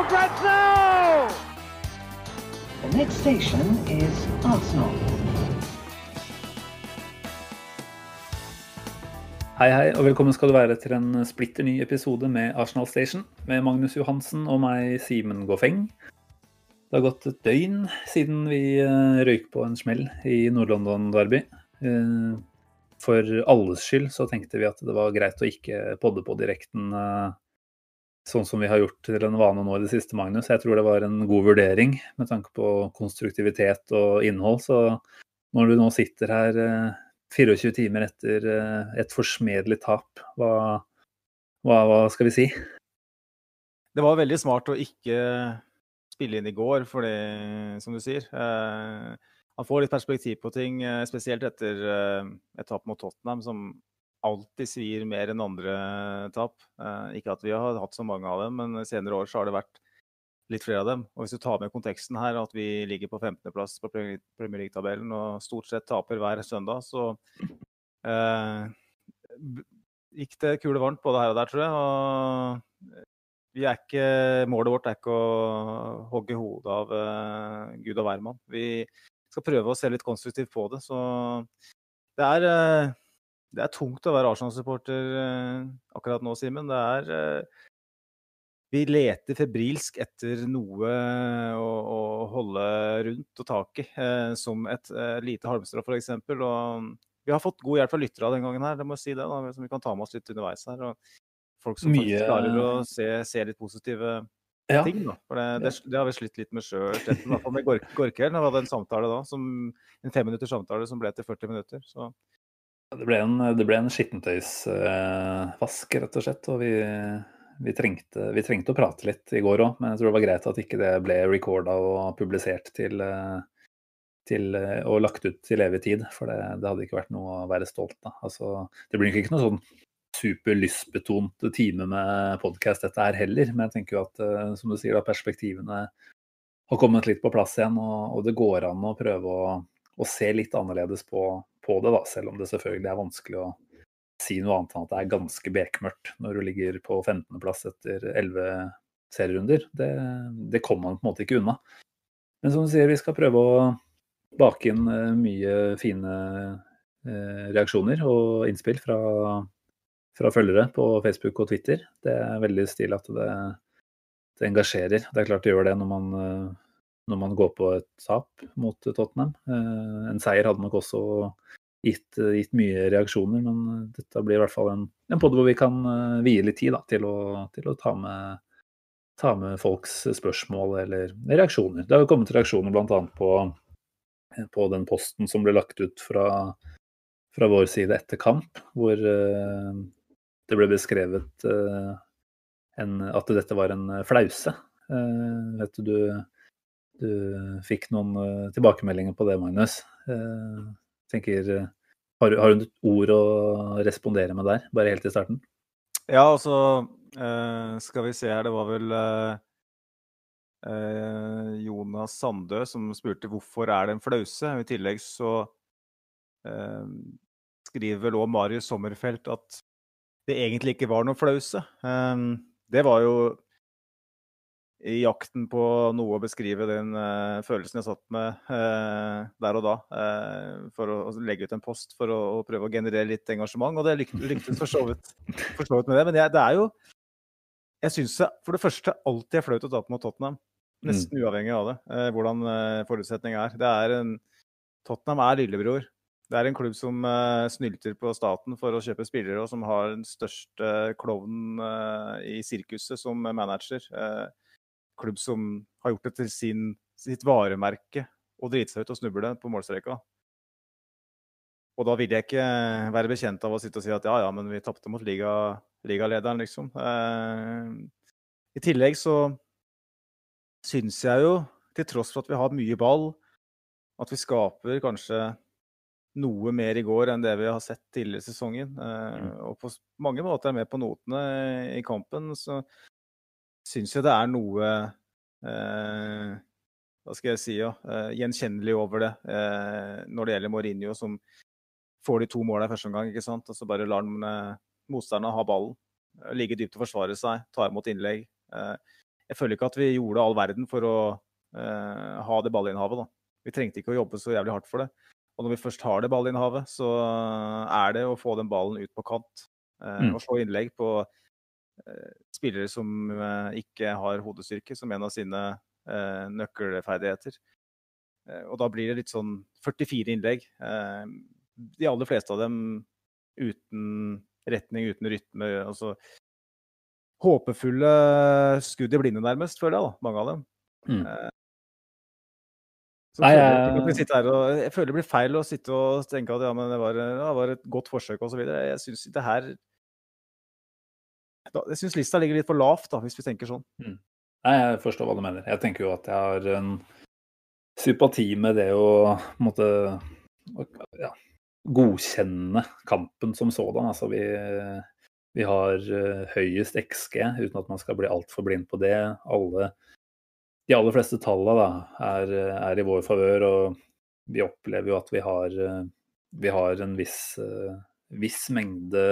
for grabs now! The next station is Arsenal. Hei, hei, og velkommen skal du være til en splitter ny episode med Arsenal Station med Magnus Johansen og meg, Simen Goffeng. Det har gått et døgn siden vi eh, røyk på en smell i Nord-London Derby. Eh, For alles skyld så tenkte vi at det var greit å ikke podde på direkten eh, sånn som vi har gjort til en vane nå i det siste, Magnus. Jeg tror det var en god vurdering med tanke på konstruktivitet og innhold. Så når du nå sitter her eh, 24 timer etter eh, et forsmedelig tap, hva, hva, hva skal vi si? Det var veldig smart å ikke spille inn i går, for som du sier eh, Man får litt perspektiv på ting, eh, spesielt etter eh, et tap mot Tottenham, som alltid svir mer enn andre tap. Eh, ikke at vi har hatt så mange av dem, men senere år så har det vært litt flere av dem. Og hvis du tar med konteksten her, at vi ligger på 15.-plass på Premier League-tabellen og stort sett taper hver søndag, så eh, gikk det kule varmt både her og der, tror jeg. Og ikke, målet vårt er ikke å hogge hodet av eh, Gud og hvermann. Vi skal prøve å se litt konstruktivt på det. Så det er, eh, det er tungt å være Arsenal-supporter eh, akkurat nå, Simen. Det er eh, Vi leter febrilsk etter noe å, å holde rundt og tak i, eh, som et eh, lite halmstrå f.eks. Og vi har fått god hjelp fra lyttere den gangen her, det må jeg si det, da, som vi kan ta med oss litt underveis her. Og folk som Mye- klarer å se, se litt positive Ja. ting. Da. For det, det, det har vi slitt litt med sjøl, i hvert fall med Gork- Vi hadde en samtale da, som, en femminutters samtale som ble til 40 minutter. Så Det ble en, det ble en skittentøysvask, rett og slett. Og vi, vi, trengte, vi trengte å prate litt i går òg, men jeg tror det var greit at ikke det ble recorda og publisert til, til, og lagt ut til evig tid. For det, det hadde ikke vært noe å være stolt av. Altså, det blir ikke noe sånn superlystbetont time med podkast dette her heller, men jeg tenker jo at eh, som du sier, da, perspektivene har kommet litt på plass igjen, og, og det går an å prøve å, å se litt annerledes på, på det, da, selv om det selvfølgelig er vanskelig å si noe annet enn at det er ganske bekmørkt når du ligger på 15.-plass etter 11 serierunder. Det, det kommer man på en måte ikke unna. Men som du sier, vi skal prøve å bake inn eh, mye fine eh, reaksjoner og innspill fra, fra følgere på Facebook og Twitter. Det er veldig stilig at det, det engasjerer. Det er klart det gjør det når man, eh, når man går på et tap mot Tottenham. Eh, En seier hadde nok også gitt, gitt mye reaksjoner, men dette blir i hvert fall en, en podd hvor vi kan eh, vie litt tid da, til å, til å ta, med, ta med folks spørsmål eller reaksjoner. Det har jo kommet reaksjoner bl.a. På, på den posten som ble lagt ut fra, fra vår side etter kamp, hvor eh, det ble beskrevet eh, en, at dette var en flause. Eh, vet du, du, fikk noen eh, tilbakemeldinger på det, Magnus. Eh, tenker, eh, har, du- har du et ord å respondere med der, bare helt i starten? ja, altså eh, skal vi se her, det var vel eh, eh, Jonas Sandø som spurte hvorfor er det en flause. I tillegg så eh, skriver vel òg Marius Sommerfelt at det egentlig ikke var noe flause. Eh, det var jo i jakten på noe å beskrive den uh, følelsen jeg satt med uh, der og da, uh, for å, å legge ut en post for å, å prøve å generere litt engasjement. Og det lyk, lyktes for så vidt for så vidt med det. Men jeg, det er jo Jeg syns for det første alltid er flaut å tape mot Tottenham. Nesten uavhengig av det, hvordan forutsetningen er. Det er en, Tottenham er lillebror. Det er en klubb som snylter på staten for å kjøpe spillere, og som har den største klovnen i sirkuset som manager. Eh, klubb som har gjort det til sin, sitt varemerke å drite seg ut og snuble på målstreka. Og da vil jeg ikke være bekjent av å sitte og si at ja, ja, men vi tapte mot liga, ligalederen, liksom. Eh, I tillegg så syns jeg jo, til tross for at vi har mye ball, at vi skaper kanskje noe mer i går enn det vi har sett tidligere i sesongen. Eh, og på mange måter er med på notene i kampen, så syns jeg det er noe eh, Hva skal jeg si, ja, eh, gjenkjennelig over det eh, når det gjelder Mourinho, som får de to måla i første omgang, ikke sant. Og så bare lar den eh, motstanderne ha ballen. eh, Ligge dypt og forsvare seg, ta imot innlegg. Eh, jeg føler ikke at vi gjorde all verden for å eh, ha det ballinnhavet. da. Vi trengte ikke å jobbe så jævlig hardt for det. Og når vi først har det ballinnhavet, så er det å få den ballen ut på kant. Eh, Mm. Og slå innlegg på spillere som eh, ikke har hodestyrke, som en av sine eh, nøkkelferdigheter. Eh, og da blir det litt sånn 44 innlegg. Eh, de aller fleste av dem uten retning, uten rytme. Altså håpefulle skudd i blinde, nærmest, føler jeg, da, mange av dem. Mm. Eh, så Nei, føler jeg, jeg- og, jeg føler det blir feil å sitte og tenke at ja, men det var, ja, det var et godt forsøk osv. Jeg syns det her da, Jeg syns lista ligger litt for lavt, da, hvis vi tenker sånn. Nei, jeg forstår hva du mener. Jeg tenker jo at jeg har en sympati med det å måtte ja, godkjenne kampen som sådan. Altså vi, vi har eh, høyest XG, uten at man skal bli altfor blind på det. Alle, de aller fleste tallene da, er, er i vår favør, og vi opplever jo at vi har, eh, vi har en viss, eh, viss mengde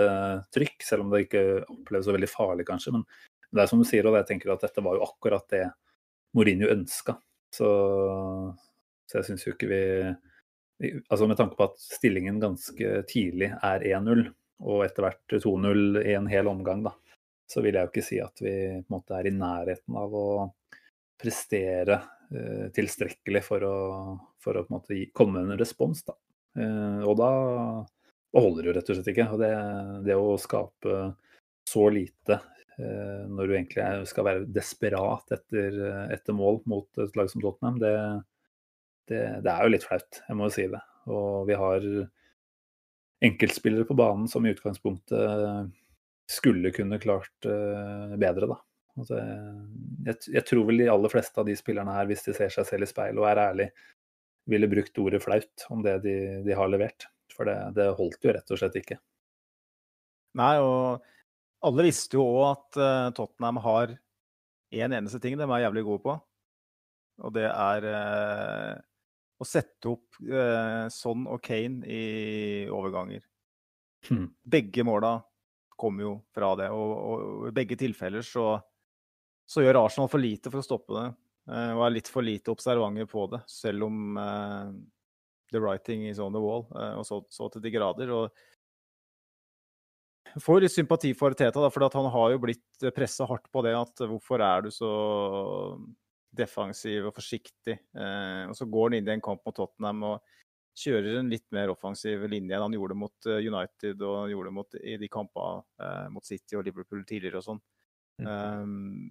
trykk, selv om det ikke oppleves så veldig farlig, kanskje. Men det er som du sier, og jeg tenker at dette var jo akkurat det Mourinho ønska. Så, så jeg syns jo ikke vi Altså med tanke på at stillingen ganske tidlig er 1-0, og etter hvert 2-0 i en hel omgang, da, så vil jeg jo ikke si at vi på en måte er i nærheten av å prestere eh, tilstrekkelig for å, for å på en måte komme en respons. Da. Eh, og da, da holder jo rett og slett ikke. Og det, det å skape så lite eh, når du egentlig skal være desperat etter, etter mål mot et lag som Tottenham, det, det, det er jo litt flaut, jeg må jo si det. Og vi har enkeltspillere på banen som i utgangspunktet skulle kunne klart eh, bedre, da. Altså, jeg, jeg tror vel de aller fleste av de spillerne her, hvis de ser seg selv i speilet og er ærlig, ville brukt ordet flaut om det de, de har levert. For det, det holdt jo rett og slett ikke. Nei, og alle visste jo òg at uh, Tottenham har én eneste ting de er jævlig gode på. Og det er uh, å sette opp uh, Son og Kane i overganger. Hmm. Begge måla kommer jo fra det, og, og i begge tilfeller så, så gjør Arsenal for lite for å stoppe det. og er litt for lite observante på det, selv om the writing is on the wall, eh, og så, så til de grader. og får litt sympati for Teta, da, for at han har jo blitt pressa hardt på det at hvorfor er du så defensiv og forsiktig? Eh, og så går han inn i en kamp mot Tottenham og kjører en litt mer offensiv linje enn han gjorde mot eh, United og han gjorde mot, i de kampene eh, mot City og Liverpool tidligere og sånn. Um,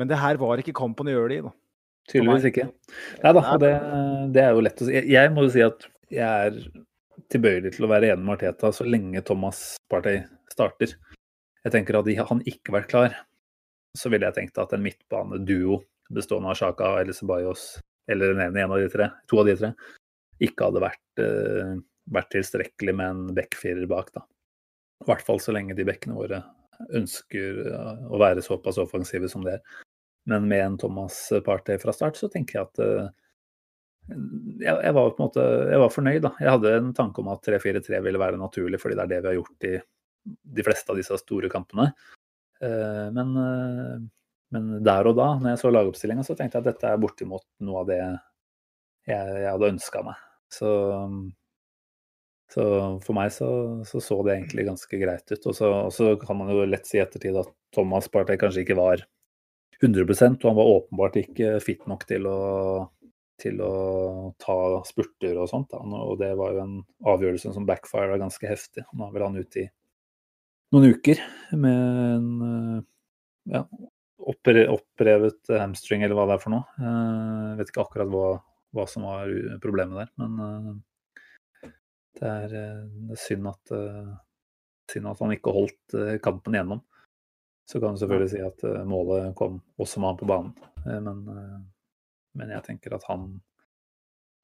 men det her var ikke kampen å gjøre det i, da. Tydeligvis ikke. Nei da, det, det er jo lett å si. Jeg, jeg må jo si at jeg er tilbøyelig til å være enig med Arteta så lenge Thomas Partey starter. Jeg tenker at hadde han ikke vært klar, så ville jeg tenkt at en midtbaneduo bestående av Sjaka eller Ceballos eller en av de tre, to av de tre, ikke hadde vært, uh, vært tilstrekkelig med en backfirer bak. da. I hvert fall så lenge de bekkene våre ønsker eh, å være såpass offensive som det er. Men med en Thomas Partey fra start, så tenker jeg at eh, jeg, var på en måte jeg var fornøyd. da. Jeg hadde en tanke om at 3-4-3 ville være naturlig, fordi det er det vi har gjort i de fleste av disse store kampene. Eh, men, eh, men der og da, når jeg så lagoppstillinga, så tenkte jeg at dette er bortimot noe av det jeg, jeg hadde ønska meg. Så, så for meg så, så, så det egentlig ganske greit ut. Og så, og så kan man jo lett si i ettertid at Thomas Partey kanskje ikke var 100% og han var åpenbart ikke fit nok til å, til å ta spurter og sånt. Da. Og det var jo en avgjørelse som backfira ganske heftig. Nå var vel han ute i noen uker med en ja, opprevet hamstring eller hva det er for noe. Jeg vet ikke akkurat hva, hva som var problemet der, men det er, det er synd at synd at han ikke holdt eh, kampen gjennom. Så kan du selvfølgelig si at eh, målet kom også med han på banen. Eh, men, eh, men jeg tenker at han,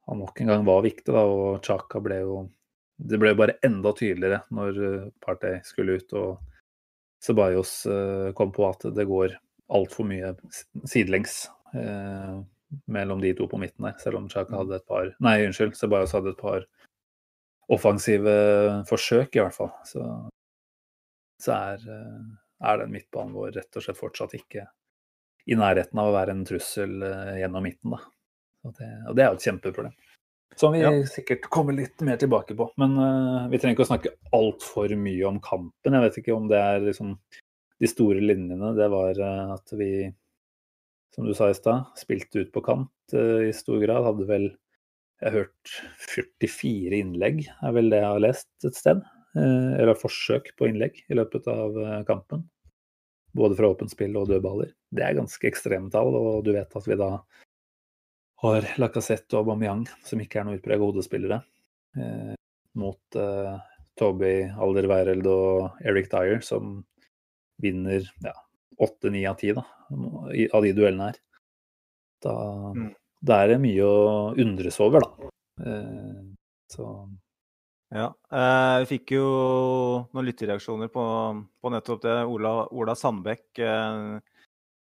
han nok en gang var viktig, da, og Chaka ble jo Det ble jo bare enda tydeligere når Partey skulle ut og Ceballos eh, kom på at det går altfor mye sidelengs eh, mellom de to på midten der, selv om Chaka hadde et par Nei, unnskyld, Sebajos hadde et par offensive forsøk, i hvert fall. Så, så er, er den midtbanen vår rett og slett fortsatt ikke i nærheten av å være en trussel eh, gjennom midten. Da. Og, det, og det er jo et kjempeproblem. Som vi Ja. sikkert kommer litt mer tilbake på. Men uh, vi trenger ikke å snakke altfor mye om kampen. Jeg vet ikke om det er liksom de store linjene. Det var uh, at vi, som du sa i stad, spilte ut på kant uh, i stor grad. Hadde vel jeg har hørt 44 innlegg, er vel det jeg har lest et sted. Eh, Eller forsøk på innlegg i løpet av eh, kampen. Både fra åpent spill og dødballer. Det er ganske ekstreme tall, og du vet at vi da har Lacassette og Aubameyang, som ikke er noe utpreget hodespillere, eh, mot eh, Toby Alderweireld og Eric Dyer, som vinner ja, åtte-ni av ti av de duellene her. Da, Mm. Det er mye å undres over, da. Eh, så Ja. Eh, vi fikk jo noen lyttereaksjoner på, på nettopp det. Ola, Ola Sandbekk eh,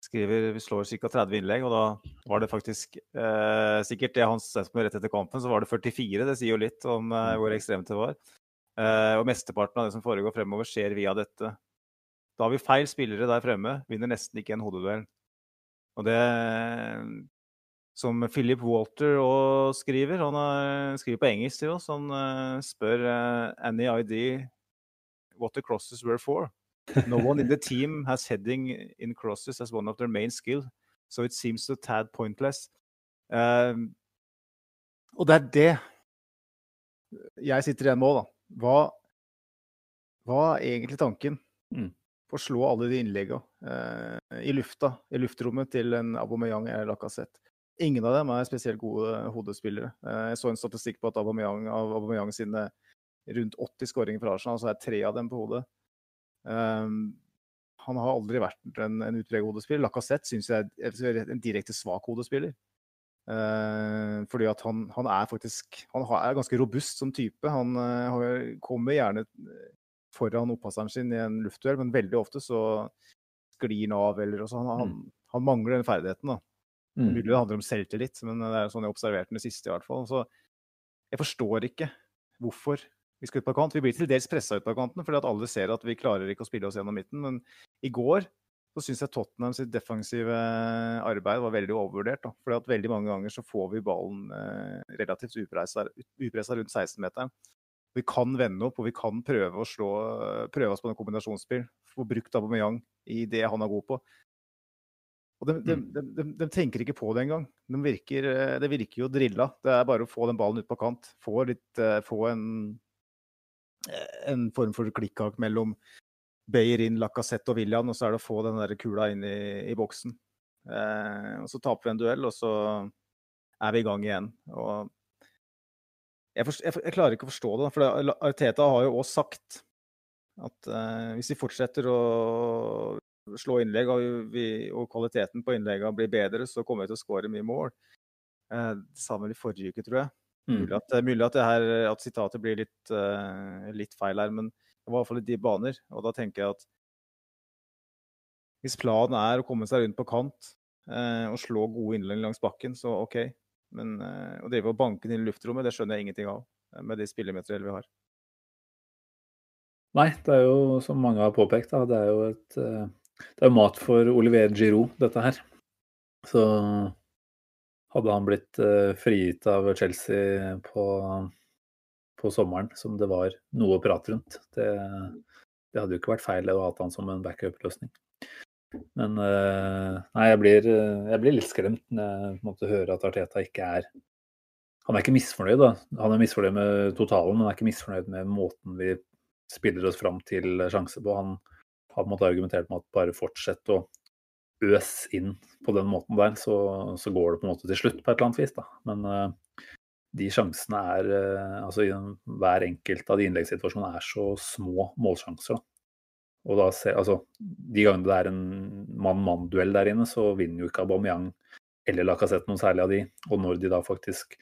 skriver vi slår ca. 30 innlegg, og da var det faktisk eh, sikkert det han sendte rett etter kampen, så var det 44. Det sier jo litt om eh, hvor ekstremt det var. Eh, og mesteparten av det som foregår fremover, skjer via dette. Da har vi feil spillere der fremme, vinner nesten ikke en hodeduell. Og det som Philip Walter også skriver. Han er, skriver på engelsk til oss. Han uh, spør uh, any idea what the crosses were for. No one in the team has heading in crosses as one of their main skill, so it seems a tad pointless. Eh, og det er det jeg sitter igjen med òg, da. Hva, hva er egentlig tanken Mm. å slå alle de innleggene eh, i lufta, i luftrommet til en Aubameyang eller Lacassette? Ingen av dem er spesielt gode hodespillere. Eh, Jeg så en statistikk på at Aubameyang, av Aubameyang sine rundt 80 skåringer fra Arsenal, så er tre av dem på hodet. Um, han har aldri vært en, en utpreget hodespiller. Lacassette syns jeg er en direkte svak hodespiller. Uh, fordi at han, han er faktisk Han har- er ganske robust som type. Han uh, kommer gjerne foran opppasseren sin i en luftduell, men veldig ofte så sklir han av. Eller, også, han, han, han mangler den ferdigheten. da. Mm. Mulig det handler om selvtillit, men det er sånn jeg observerte den det siste. i hvert fall. Så jeg forstår ikke hvorfor vi skal ut på kant. Vi blir til dels pressa ut på kanten fordi at alle ser at vi klarer ikke å spille oss gjennom midten. Men i går så syns jeg Tottenham sitt defensive arbeid var veldig overvurdert. da. Fordi at veldig mange ganger så får vi ballen eh, relativt upressa rundt 16-meteren. Vi kan vende opp, og vi kan prøve å slå, prøve oss på en kombinasjonsspill. Få brukt Aubameyang i det han er god på. Og de, de, de, de, de tenker ikke på det engang. De virker, eh, det virker jo drilla. Det er bare å få den ballen ut på kant. Få, litt, eh, få en, eh, en form for klikkhak mellom Beirin, Lacassette og William, og så er det å få den der kula inn i, i boksen. Eh, og så taper vi en duell, og så er vi i gang igjen. Og jeg, for, jeg, jeg klarer ikke å forstå det, for Arteta har jo også sagt at eh, hvis vi fortsetter å slå innlegg, og, vi, og kvaliteten på innleggene blir bedre, så kommer vi til å skåre mye mål. Eh, det sa han vel i forrige uke, tror jeg. Mm. Mulig at, mulig at, det her, at sitatet blir litt, uh, litt feil her, men det var i hvert fall i de baner. Og da tenker jeg at hvis planen er å komme seg rundt på kant uh, og slå gode innlegg langs bakken, så OK. Men uh, å drive og banke den i luftrommet, det skjønner jeg ingenting av eh, med de spillemateriellene vi har. Nei, det er jo som mange har påpekt, da, det er jo et eh, det er jo mat for Olivier Giroud, dette her. Så hadde han blitt eh, frigitt av Chelsea på, på sommeren, som det var noe prat rundt, det, det hadde jo ikke vært feil å ha han som en backup-løsning. Men eh, nei, jeg blir, jeg blir litt skremt når jeg hører at Arteta ikke er Han er ikke misfornøyd, da. Han er misfornøyd med totalen, men han er ikke misfornøyd med måten vi spiller oss fram til sjanse på. Han har på en måte argumentert med at bare fortsett å øse inn på den måten der, så, så går det på en måte til slutt på et eller annet vis. da. Men, uh, de sjansene er uh, Altså hver enkelt av de innleggssituasjonene er så små målsjanser. Da. Og da ser, altså, De gangene det er en mann-mann-duell der inne, så vinner jo ikke Aubameyang eller Lacassette noen særlig av de. Og når de da faktisk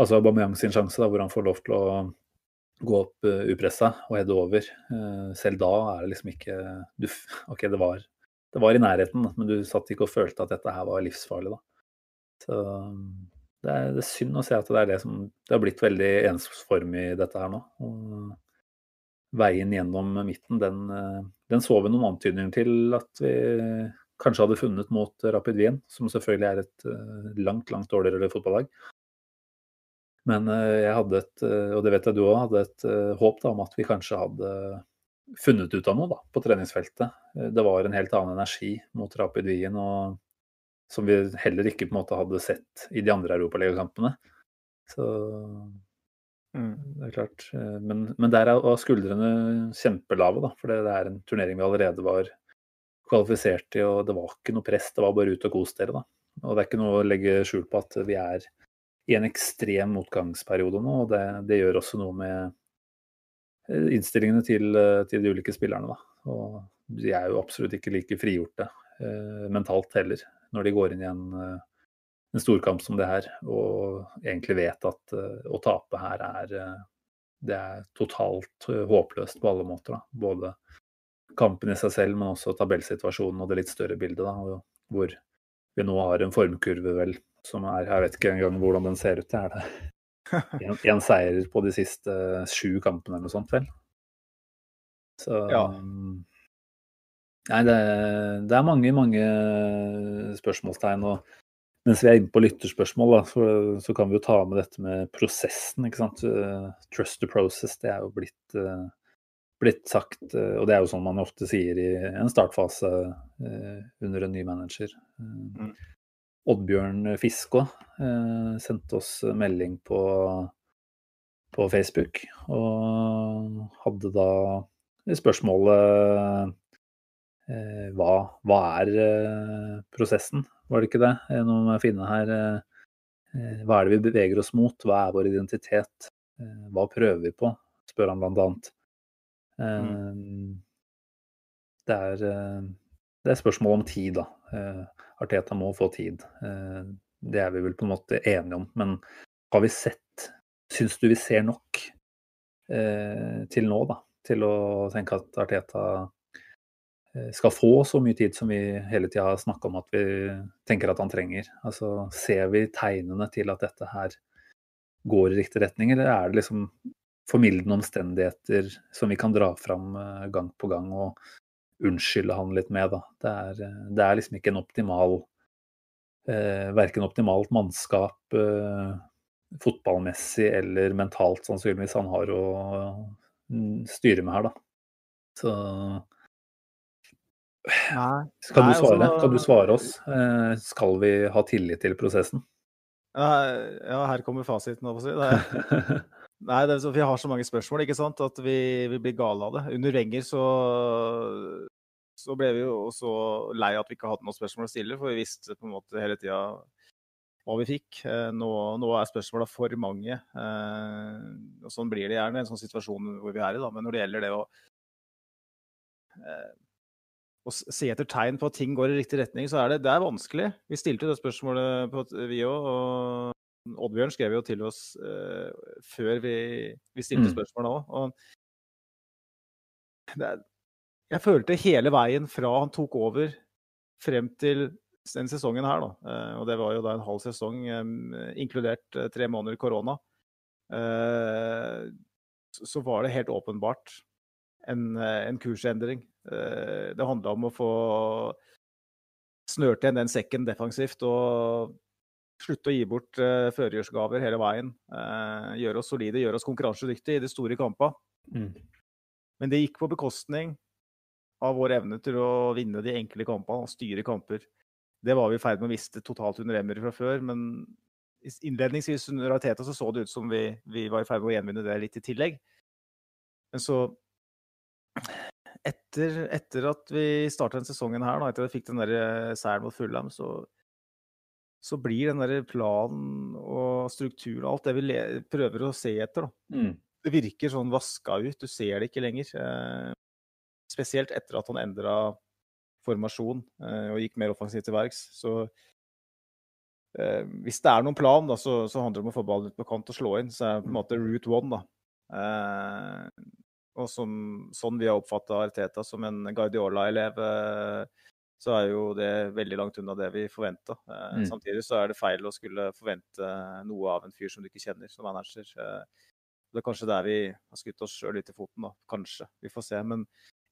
Altså Aubameyang sin sjanse, da, hvor han får lov til å gå opp uh, upressa og heade over. Uh, selv da er det liksom ikke du, OK, det var, det var i nærheten, men du satt ikke og følte at dette her var livsfarlig, da. Så det er, det er, synd å se at det er det som Det har blitt veldig ensformig, dette her nå. Og veien gjennom midten, den, eh, den så vi noen antydninger til at vi kanskje hadde funnet mot Rapid Wien, som selvfølgelig er et langt, langt dårligere fotballag. Men uh, jeg hadde et, uh, og det vet jeg du òg, hadde et håp da, om at vi kanskje hadde funnet ut av noe da, på treningsfeltet. Det var en helt annen energi mot Rapid Wien. og som vi heller ikke på en måte hadde sett i de andre europaligakampene. Så mm. det er klart. Eh, men, men der var skuldrene kjempelave, da. For det er en turnering vi allerede var kvalifisert i, og det var ikke noe press. Det var bare ut og kos dere, da. Og det er ikke noe å legge skjul på at vi er i en ekstrem motgangsperiode nå, og det, det gjør også noe med eh, innstillingene til, eh, til, de ulike spillerne. Da. Og de er jo absolutt ikke like frigjorte eh, mentalt heller når de går inn i en, eh, en storkamp som det her og egentlig vet at å tape her er det er totalt håpløst på alle måter. Da. Både kampen i seg selv, men også tabellsituasjonen og det litt større bildet. Da, hvor vi nå har en formkurve vel som er Jeg vet ikke engang hvordan den ser ut. Er det én seier på de siste sju kampene eller noe sånt, vel. Så ja. Nei, det, det, er mange, mange spørsmålstegn. og mens vi er inne på lytterspørsmål, da, så, så, kan vi jo ta med dette med prosessen. ikke sant? Uh, trust the process, det er jo blitt, uh, blitt sagt. Uh, og det er jo sånn man ofte sier i en startfase under en ny manager. Mm. Oddbjørn Fiskå sendte oss melding på, på Facebook og hadde da spørsmålet Eh, hva, hva, er eh, prosessen, var det ikke det? Eh, nå må jeg finne her Hva er det vi beveger oss mot? Hva er vår identitet? Hva prøver vi på? spør han blant annet. Mm. Det, er, det er spørsmål om tid, da. Arteta må få tid. Det er vi vel på en måte enige om. Men har vi sett Syns du vi ser nok til nå, da? Til å tenke at Arteta Eh, skal få så mye tid som vi hele tida har snakka om at vi tenker at han trenger. Altså, ser vi tegnene til at dette her går i riktig retning, eller er det liksom formildende omstendigheter som vi kan dra fram eh, gang på gang og unnskylde han litt med, da. Det er, eh, det er liksom ikke en optimal eh, Verken optimalt mannskap eh, fotballmessig eller mentalt, sannsynligvis, han har å mm, styre med her, da. Så Nei. Skal du svare? Altså, kan du svare oss? Eh, skal vi ha tillit til prosessen? Ja, her kommer fasiten. å si. Nei, det vi har så mange spørsmål ikke sant? at vi, vi blir gale av det. Under Wenger så, så ble vi jo så lei at vi ikke hadde noen spørsmål å stille, for vi visste på en måte hele tida hva vi fikk. Eh, nå, nå er spørsmåla for mange. Eh, og Sånn blir det gjerne i en sånn situasjon hvor vi er i. da, Men når det gjelder det å å se etter tegn på at ting går i riktig retning, så er det, det er vanskelig. Vi stilte det spørsmålet på vi òg, Oddbjørn skrev jo til oss uh, før vi, vi stilte mm. spørsmålet òg. Jeg følte hele veien fra han tok over frem til den sesongen her, da, uh, og det var jo da en halv sesong, um, inkludert tre måneder korona, så, så var det helt åpenbart en, en kursendring. Eh, det handla om å få snørt igjen den sekken defensivt og slutte å gi bort uh, førjulsgaver hele veien. Uh, gjøre oss solide, gjøre oss konkurransedyktige i de store kampene. Mm. Men det gikk på bekostning av vår evne til å vinne de enkle kampene og styre kamper. Det var vi i ferd med å miste totalt under Emry fra før, men innledningsvis under Arteta så, så det ut som vi, vi var i ferd med å gjenvinne det litt i tillegg. Men så etter, etter, at vi starta denne sesongen her, da, etter at vi fikk den der eh, seieren mot Fulham, så, så blir den der planen og strukturen og alt det vi prøver å se etter, da. Mm. Det virker sånn vaska ut. Du ser det ikke lenger. Eh, spesielt etter at han endra formasjon eh, og gikk mer offensivt til verks. Så eh, hvis det er noen plan, da, så, så handler det om å få ballen ut på kant og slå inn. Så er det på en måte route one, da. Eh, og som, sånn vi har oppfatta Arteta som en Guardiola-elev, eh, så er jo det veldig langt unna det vi forventa. Eh, Mm. Samtidig så er det feil å skulle forvente noe av en fyr som du ikke kjenner som manager. Eh, det er kanskje der vi har skutt oss sjøl litt i foten, da. Kanskje. Vi får se. Men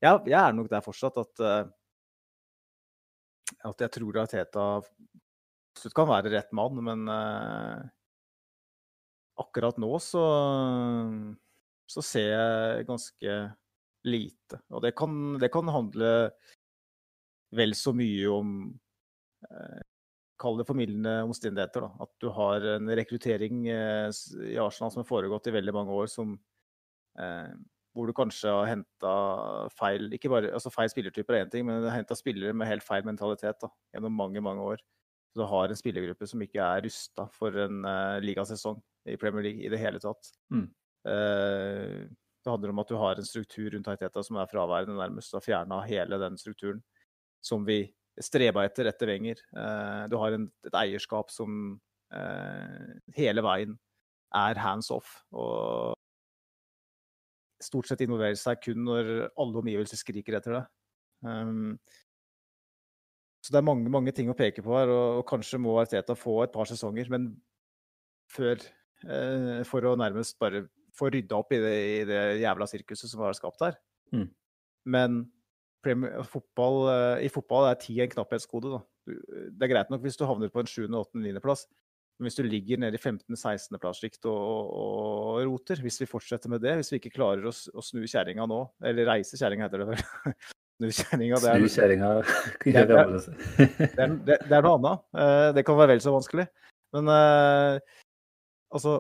jeg, jeg er nok der fortsatt at eh, at jeg tror Arteta absolutt kan være rett mann, men akkurat nå så, så ser jeg ganske lite. Og det kan, det kan handle vel så mye om eh, Kall det formildende omstendigheter. Da. At du har en rekruttering eh, i Arsenal som har foregått i veldig mange år, som eh, hvor du kanskje har henta feil ikke bare, altså feil spillertyper er én ting, men du har henta spillere med helt feil mentalitet da, gjennom mange mange år. Så du har en spillergruppe som ikke er rusta for en uh, ligasesong i Premier League i det hele tatt. Mm. Eh, det handler om at du har en struktur rundt Arteta som er fraværende nærmest. Du har fjerna hele den strukturen som vi streba etter etter Wenger. Eh, du har en, et eierskap som eh, hele veien er hands off. og stort sett involverer seg kun når alle omgivelser skriker etter det. Um, så det er mange, mange ting å peke på her, og, og kanskje må Arteta få et par sesonger, men før eh, For å nærmest bare få rydda opp i det, i det jævla sirkuset som var skapt her. Mm. Men Premier, fotball, eh, i fotball er tid en knapphetsgode. Da. Det er greit nok hvis du havner på en 7., 8., 9. plass, men hvis du ligger nede i 15.-16.-plasssjikt og, og, og roter, hvis vi fortsetter med det, hvis vi ikke klarer å, å snu kjerringa nå, eller reise kjerringa heter det vel Snu kjerringa, det, det det det, det er noe annet. Eh, det kan være vel så vanskelig. Men eh, altså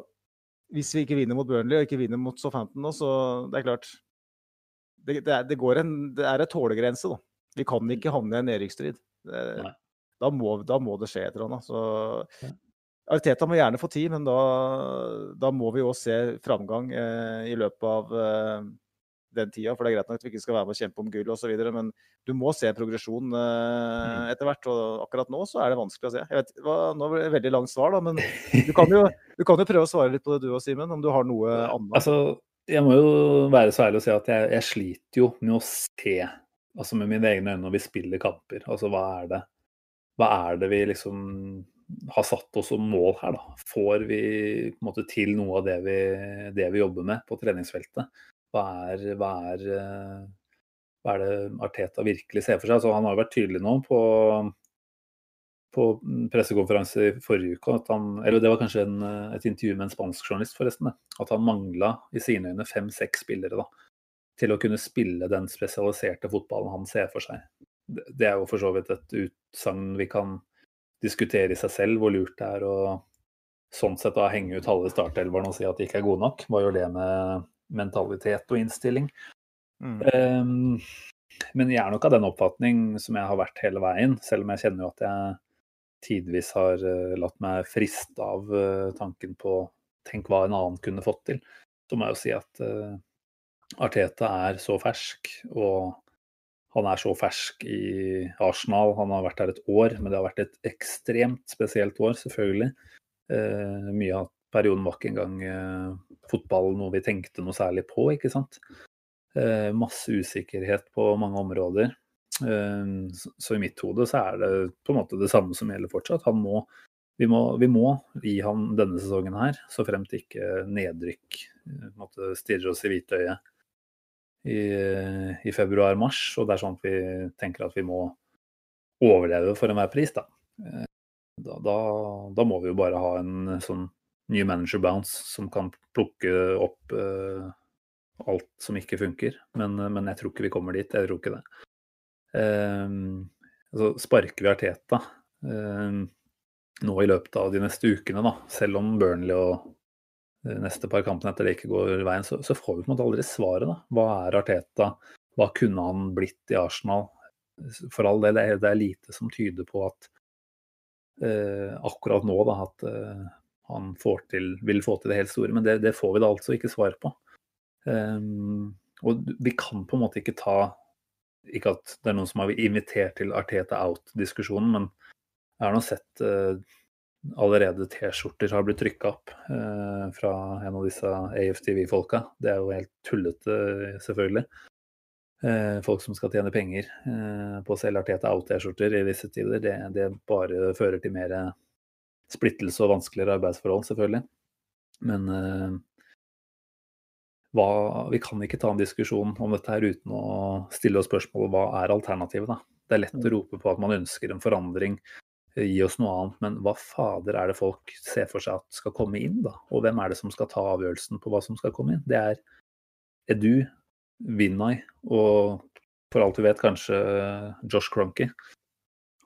Hvis vi ikke vinner mot Burnley og ikke vinner mot Southampton nå, så det er klart Det, det, er, det, går en, det er en tålegrense, da. Vi kan ikke havne i en nedrykksstrid. Da må, da må det skje et eller annet. Så Arteta må gjerne få tid, men da, da må vi òg se framgang eh, i løpet av eh, den tida. For det er greit nok at vi ikke skal være med å kjempe om gull osv., men du må se progresjon eh, etter hvert. Og akkurat nå så er det vanskelig å se. Jeg vet, hva, nå ble det veldig langt svar, da, men du kan, jo, du kan jo prøve å svare litt på det du og Simen, om du har noe annet. Altså, jeg må jo være så ærlig å si at jeg, jeg sliter jo med å se altså med mine egne øyne når vi spiller kamper. Altså hva er det, hva er det vi liksom har satt oss som mål her, da? Får vi på en måte til noe av det vi, det vi jobber med på treningsfeltet? Hva er, hva er, eh, hva er det Arteta virkelig ser for seg? Altså, han har jo vært tydelig nå på på pressekonferanse i forrige uke at han Eller det var kanskje en, et intervju med en spansk journalist, forresten. At han mangla i sine øyne fem-seks spillere da, til å kunne spille den spesialiserte fotballen han ser for seg. Det, det er jo for så vidt et utsagn vi kan diskutere i seg selv, hvor lurt det er å sånn sett da henge ut halve startelveren og si at de ikke er gode nok. Hva gjør det med mentalitet og innstilling? Mm. Um, men jeg er nok av den oppfatning som jeg har vært hele veien, selv om jeg kjenner jo at jeg tidvis har eh, latt meg friste av eh, tanken på tenk hva en annen kunne fått til. Så må jeg jo si at eh, Arteta er så fersk, og han er så fersk i Arsenal. Han har vært der et år, men det har vært et ekstremt spesielt år, selvfølgelig. Mye av perioden var ikke engang fotball noe vi tenkte noe særlig på, ikke sant. Masse usikkerhet på mange områder. Eh, så, i mitt hode så er det på en måte det samme som gjelder fortsatt. Må, vi, må, vi må gi han denne sesongen her, så fremt ikke nedrykk eh, måte stirrer oss i hvitøyet i, i februar-mars. Og det er sånn at vi tenker at vi må overleve for enhver pris, da. Eh, Da, da, da må vi jo bare ha en sånn ny manager bounce som kan plukke opp uh, alt som ikke funker. Men, men jeg tror ikke vi kommer dit. Jeg tror ikke det. Um, altså sparker vi Arteta um, nå i løpet av de neste ukene, da, selv om Burnley og neste par kampene etter det ikke går veien, så, så får vi på en måte aldri svaret. da. Hva er Arteta? Hva kunne han blitt i Arsenal? For all del, det det er lite som tyder på at eh, akkurat nå da, at eh, han til, vil få til det helt store. Men det, det, får vi da altså ikke svar på. Um, og vi kan på en måte ikke ta Ikke at det er noen som har invitert til Arteta out-diskusjonen, men jeg har nå sett uh, allerede T-skjorter har blitt trykka opp uh, fra en av disse AFTV-folka. Det er jo helt tullete, selvfølgelig. Uh, folk som skal tjene penger på å selge Arteta out-T-skjorter i disse tider, det, det, bare fører til mer splittelse og vanskeligere arbeidsforhold, selvfølgelig. Men uh, hva, vi kan ikke ta en diskusjon om dette her uten å stille oss spørsmålet hva er alternativet, da. Det er lett å mm. rope på at man ønsker en forandring, eh, gi oss noe annet, men hva fader er det folk ser for seg at skal komme inn, da? Og hvem er det som skal ta avgjørelsen på hva som skal komme inn? Det er Edu, Vinay og for alt du vet kanskje Josh Cronky.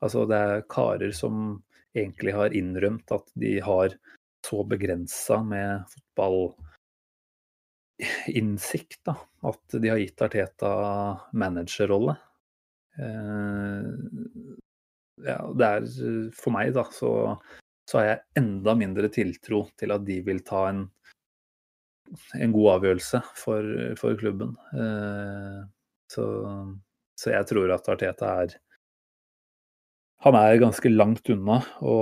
Altså det er karer som egentlig har innrømt at de har så begrensa med fotballinnsikt da, at de har gitt Arteta managerrolle. Eh, ja, det er For meg, da, så, så har jeg enda mindre tiltro til at de vil ta en, en god avgjørelse for, for klubben. Eh, så, så jeg tror at Arteta er han er ganske langt unna å,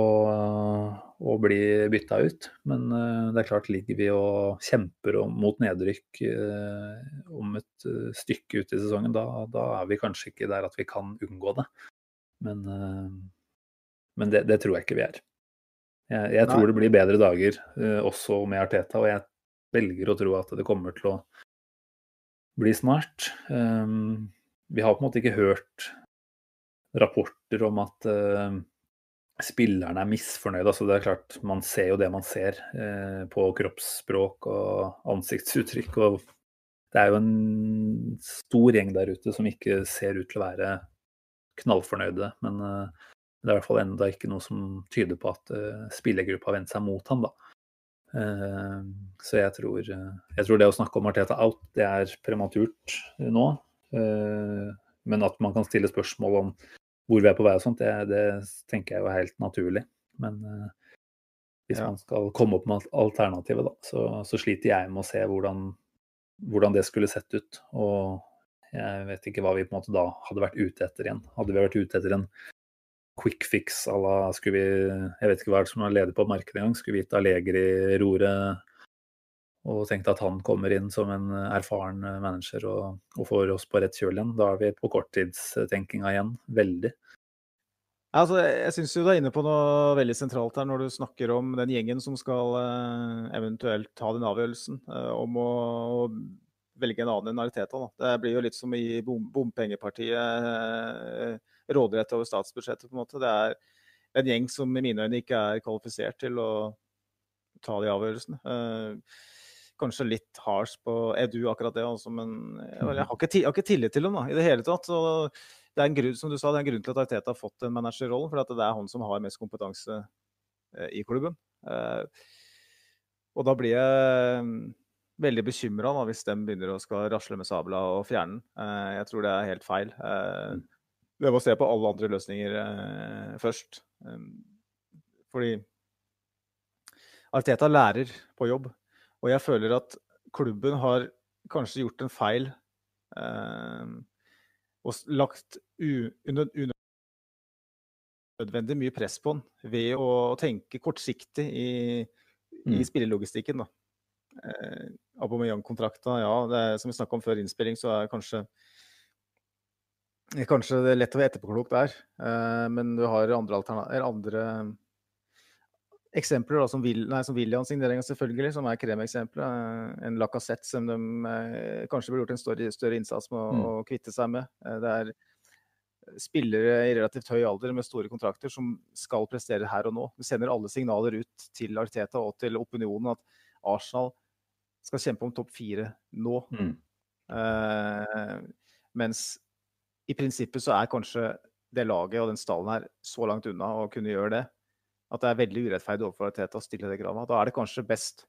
å bli bytta ut. Men uh, det er klart, ligger vi og kjemper om, mot nedrykk uh, om et uh, stykke ut i sesongen, da, da, er vi kanskje ikke der at vi kan unngå det. Men, men det, det, tror jeg ikke vi er. Jeg, jeg tror det blir bedre dager også med Arteta, og jeg velger å tro at det kommer til å bli snart. Vi har på en måte ikke hørt rapporter om at spillerne er misfornøyde. Altså det er klart, Man ser jo det man ser eh, på kroppsspråk og ansiktsuttrykk. og Det er jo en stor gjeng der ute som ikke ser ut til å være knallfornøyde. Men eh, det er i hvert fall enda ikke noe som tyder på at spillergruppa har vendt seg mot ham. da. Så jeg tror, jeg tror, det å snakke om Arteta out, det er prematurt nå. Men at man kan stille spørsmål om hvor vi er på vei og sånt, det, det tenker jeg jo er helt naturlig. Men uh, hvis ja. man skal komme opp med alternativet, da, så, så, sliter jeg med å se hvordan, hvordan, det skulle sett ut. Og jeg vet ikke hva vi på en måte da hadde vært ute etter igjen. Hadde vi vært ute etter en quick fix à la Skulle vi Jeg vet ikke hva som er ledig på markedet engang. Skulle vi gitt Allegri-roret og tenkt at han kommer inn som en erfaren manager og, og får oss på rett kjøl igjen. Da er vi på korttidstenkinga igjen. Veldig. Altså, jeg syns du er inne på noe veldig sentralt her når du snakker om den gjengen som skal uh, eventuelt ta den avgjørelsen om å, velge en annen enn Ariteta. Det blir jo litt som i bom, bompengepartiet råderett over statsbudsjettet. på en måte. Det er en gjeng som i mine øyne ikke er kvalifisert til å ta de avgjørelsene. Uh, kanskje litt harsh på Edu, akkurat det. Altså, men jeg, jeg, har ikke, jeg, har ikke, tillit til dem da, i det hele tatt. Så det er en grunn, som du sa, det er en grunn til at Arteta har fått den managerrollen. For det er han som har mest kompetanse eh, i klubben. Eh, og da blir jeg mm, veldig bekymra hvis de begynner å skal rasle med sabla og fjerne den. Eh, jeg tror det er helt feil. Eh, vi må se på alle andre løsninger eh, først. Eh, fordi Arteta lærer på jobb. Og jeg føler at klubben har kanskje gjort en feil eh, og lagt unødvendig mye press på han ved å tenke kortsiktig i, mm. i spillelogistikken. da. Eh, Aubameyang-kontrakta, ja, det er, som vi snakka om før innspilling, så er kanskje Kanskje det er lett å være etterpåklok der, eh, men du har andre, andre eksempler da, som, vil, nei, som William-signeringa, selvfølgelig, som er kremeksempelet. Eh, en Lacassette som de eh, kanskje burde gjort en større, større innsats med å, mm. å, kvitte seg med. Eh, det er spillere i relativt høy alder med store kontrakter som skal prestere her og nå. Vi sender alle signaler ut til Arteta og til opinionen at Arsenal skal kjempe om topp fire nå. Mm. Eh, mens i prinsippet så er kanskje det laget og den stallen her så langt unna å kunne gjøre det at det er veldig urettferdig overfor Teta å stille det kravet. Da er det kanskje best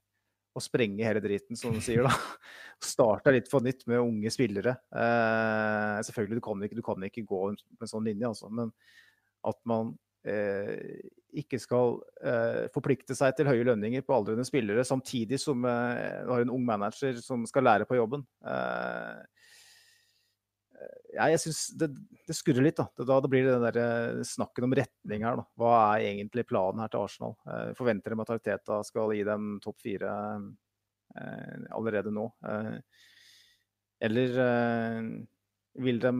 å sprenge hele driten, som du sier. da. Starte litt på nytt med unge spillere. Eh, selvfølgelig, du kan, ikke, du kan ikke gå på en sånn linje, altså. Men at man eh, ikke skal eh, forplikte seg til høye lønninger på aldrende spillere, samtidig som eh, du har en ung manager som skal lære på jobben. Eh, ja, jeg syns det, det, skurrer litt. Da. da, da blir det den der eh, snakken om retning her. Da. Hva er egentlig planen her til Arsenal? Eh, forventer de at Arteta skal gi dem topp fire eh, allerede nå? Eh, eller eh, vil de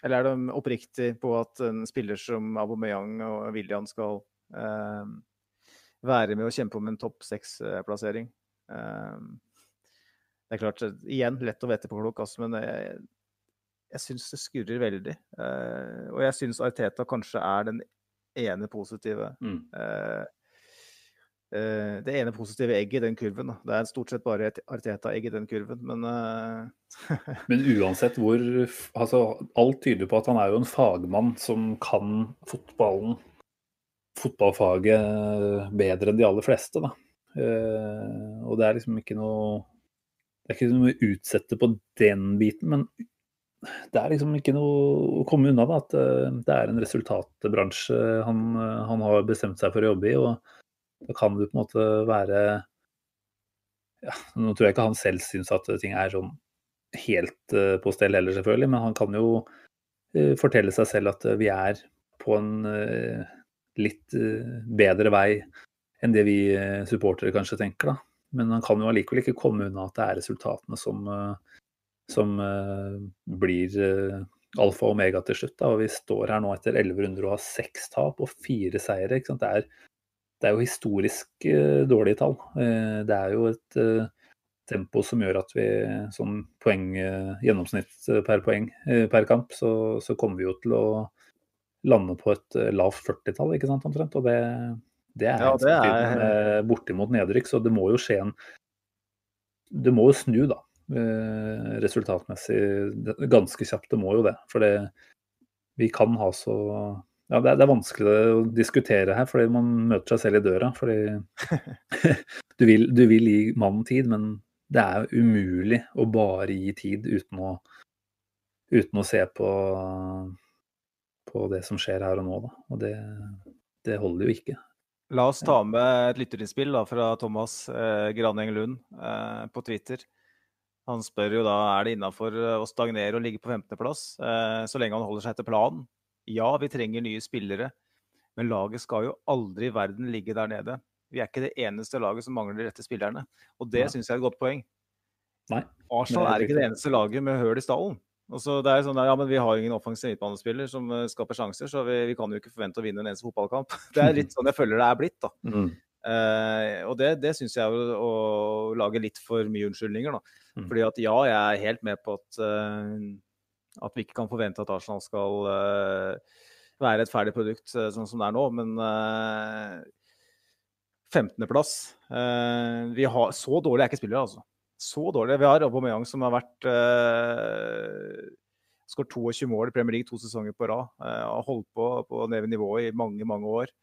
Eller er de oppriktig på at en spiller som Aubameyang og William skal eh, være med og kjempe om en topp seks-plassering? det er klart, igjen, lett å vite på klokk, altså, men jeg, jeg syns det skurrer veldig. Uh, og jeg syns Arteta kanskje er den ene positive mm. uh, uh, Det ene positive egget i den kurven. Da. Det er stort sett bare et Arteta-egg i den kurven, men Men uansett hvor altså, Alt tyder på at han er jo en fagmann som kan fotballen, fotballfaget, bedre enn de aller fleste, da. og det er liksom ikke noe det er ikke noe å utsette på den biten, men det er liksom ikke noe å komme unna da, at eh, det er en resultatbransje han, eh, han, har bestemt seg for å jobbe i. og Da kan det på en måte være ja, Nå tror jeg ikke han selv syns at ting er sånn helt uh, på stell heller, selvfølgelig, men han kan jo fortelle seg selv at vi er på en litt bedre vei enn det vi supportere kanskje tenker. da. Men han kan jo allikevel ikke komme unna at det er resultatene som som uh, blir uh, alfa og omega til slutt. Da. Og vi står her nå etter 11 runder og har seks tap og fire seire. Det er, det, er, jo historisk uh, dårlige tall. det er jo et tempo som gjør at vi sånn poeng, gjennomsnitt per poeng per kamp, så, så, kommer vi jo til å lande på et lavt 40-tall, ikke sant omtrent. Og det, det er, ja, det er... bortimot nedrykk, så det må jo skje en Det må jo snu, da. Eh, resultatmessig ganske kjapt. Det må jo det. For det, vi kan ha så ja, det er, vanskelig å diskutere her, fordi man møter seg selv i døra. Fordi du vil, du vil gi mannen tid, men det er umulig å bare gi tid uten å, uten å se på, på, det som skjer her og nå. Da. Og det, det holder jo ikke. La oss ta med et lytterinnspill fra Thomas eh, Graneng Lund eh, på Twitter. Han spør jo da er det innafor eh, å stagnere og ligge på 15.-plass, eh, så lenge han holder seg til planen. Ja, vi trenger nye spillere, men laget skal jo aldri i verden ligge der nede. Vi er ikke det eneste laget som mangler de rette spillerne, og det syns jeg er et godt poeng. Nei. Arsenal er ikke det eneste laget med høl i stallen. Også det er sånn der, ja, men Vi har jo ingen offensiv midtbanespiller som uh, skaper sjanser, så vi, vi, kan jo ikke forvente å vinne en eneste fotballkamp. Det er litt sånn jeg føler det er blitt. da. Mm. Uh, og det, det syns jeg er å, å, lage litt for mye unnskyldninger. da. Mm. Fordi at ja, jeg er helt med på at, uh, at vi ikke kan forvente at Arsenal skal uh, være et ferdig produkt sånn som det er nå, men 15.-plass Vi har Så dårlig er ikke spillere, altså. Så dårlig. Vi har Aubameyang som har vært skåret 22 mål i Premier League to sesonger på rad. har holdt på på nivå i mange, mange år.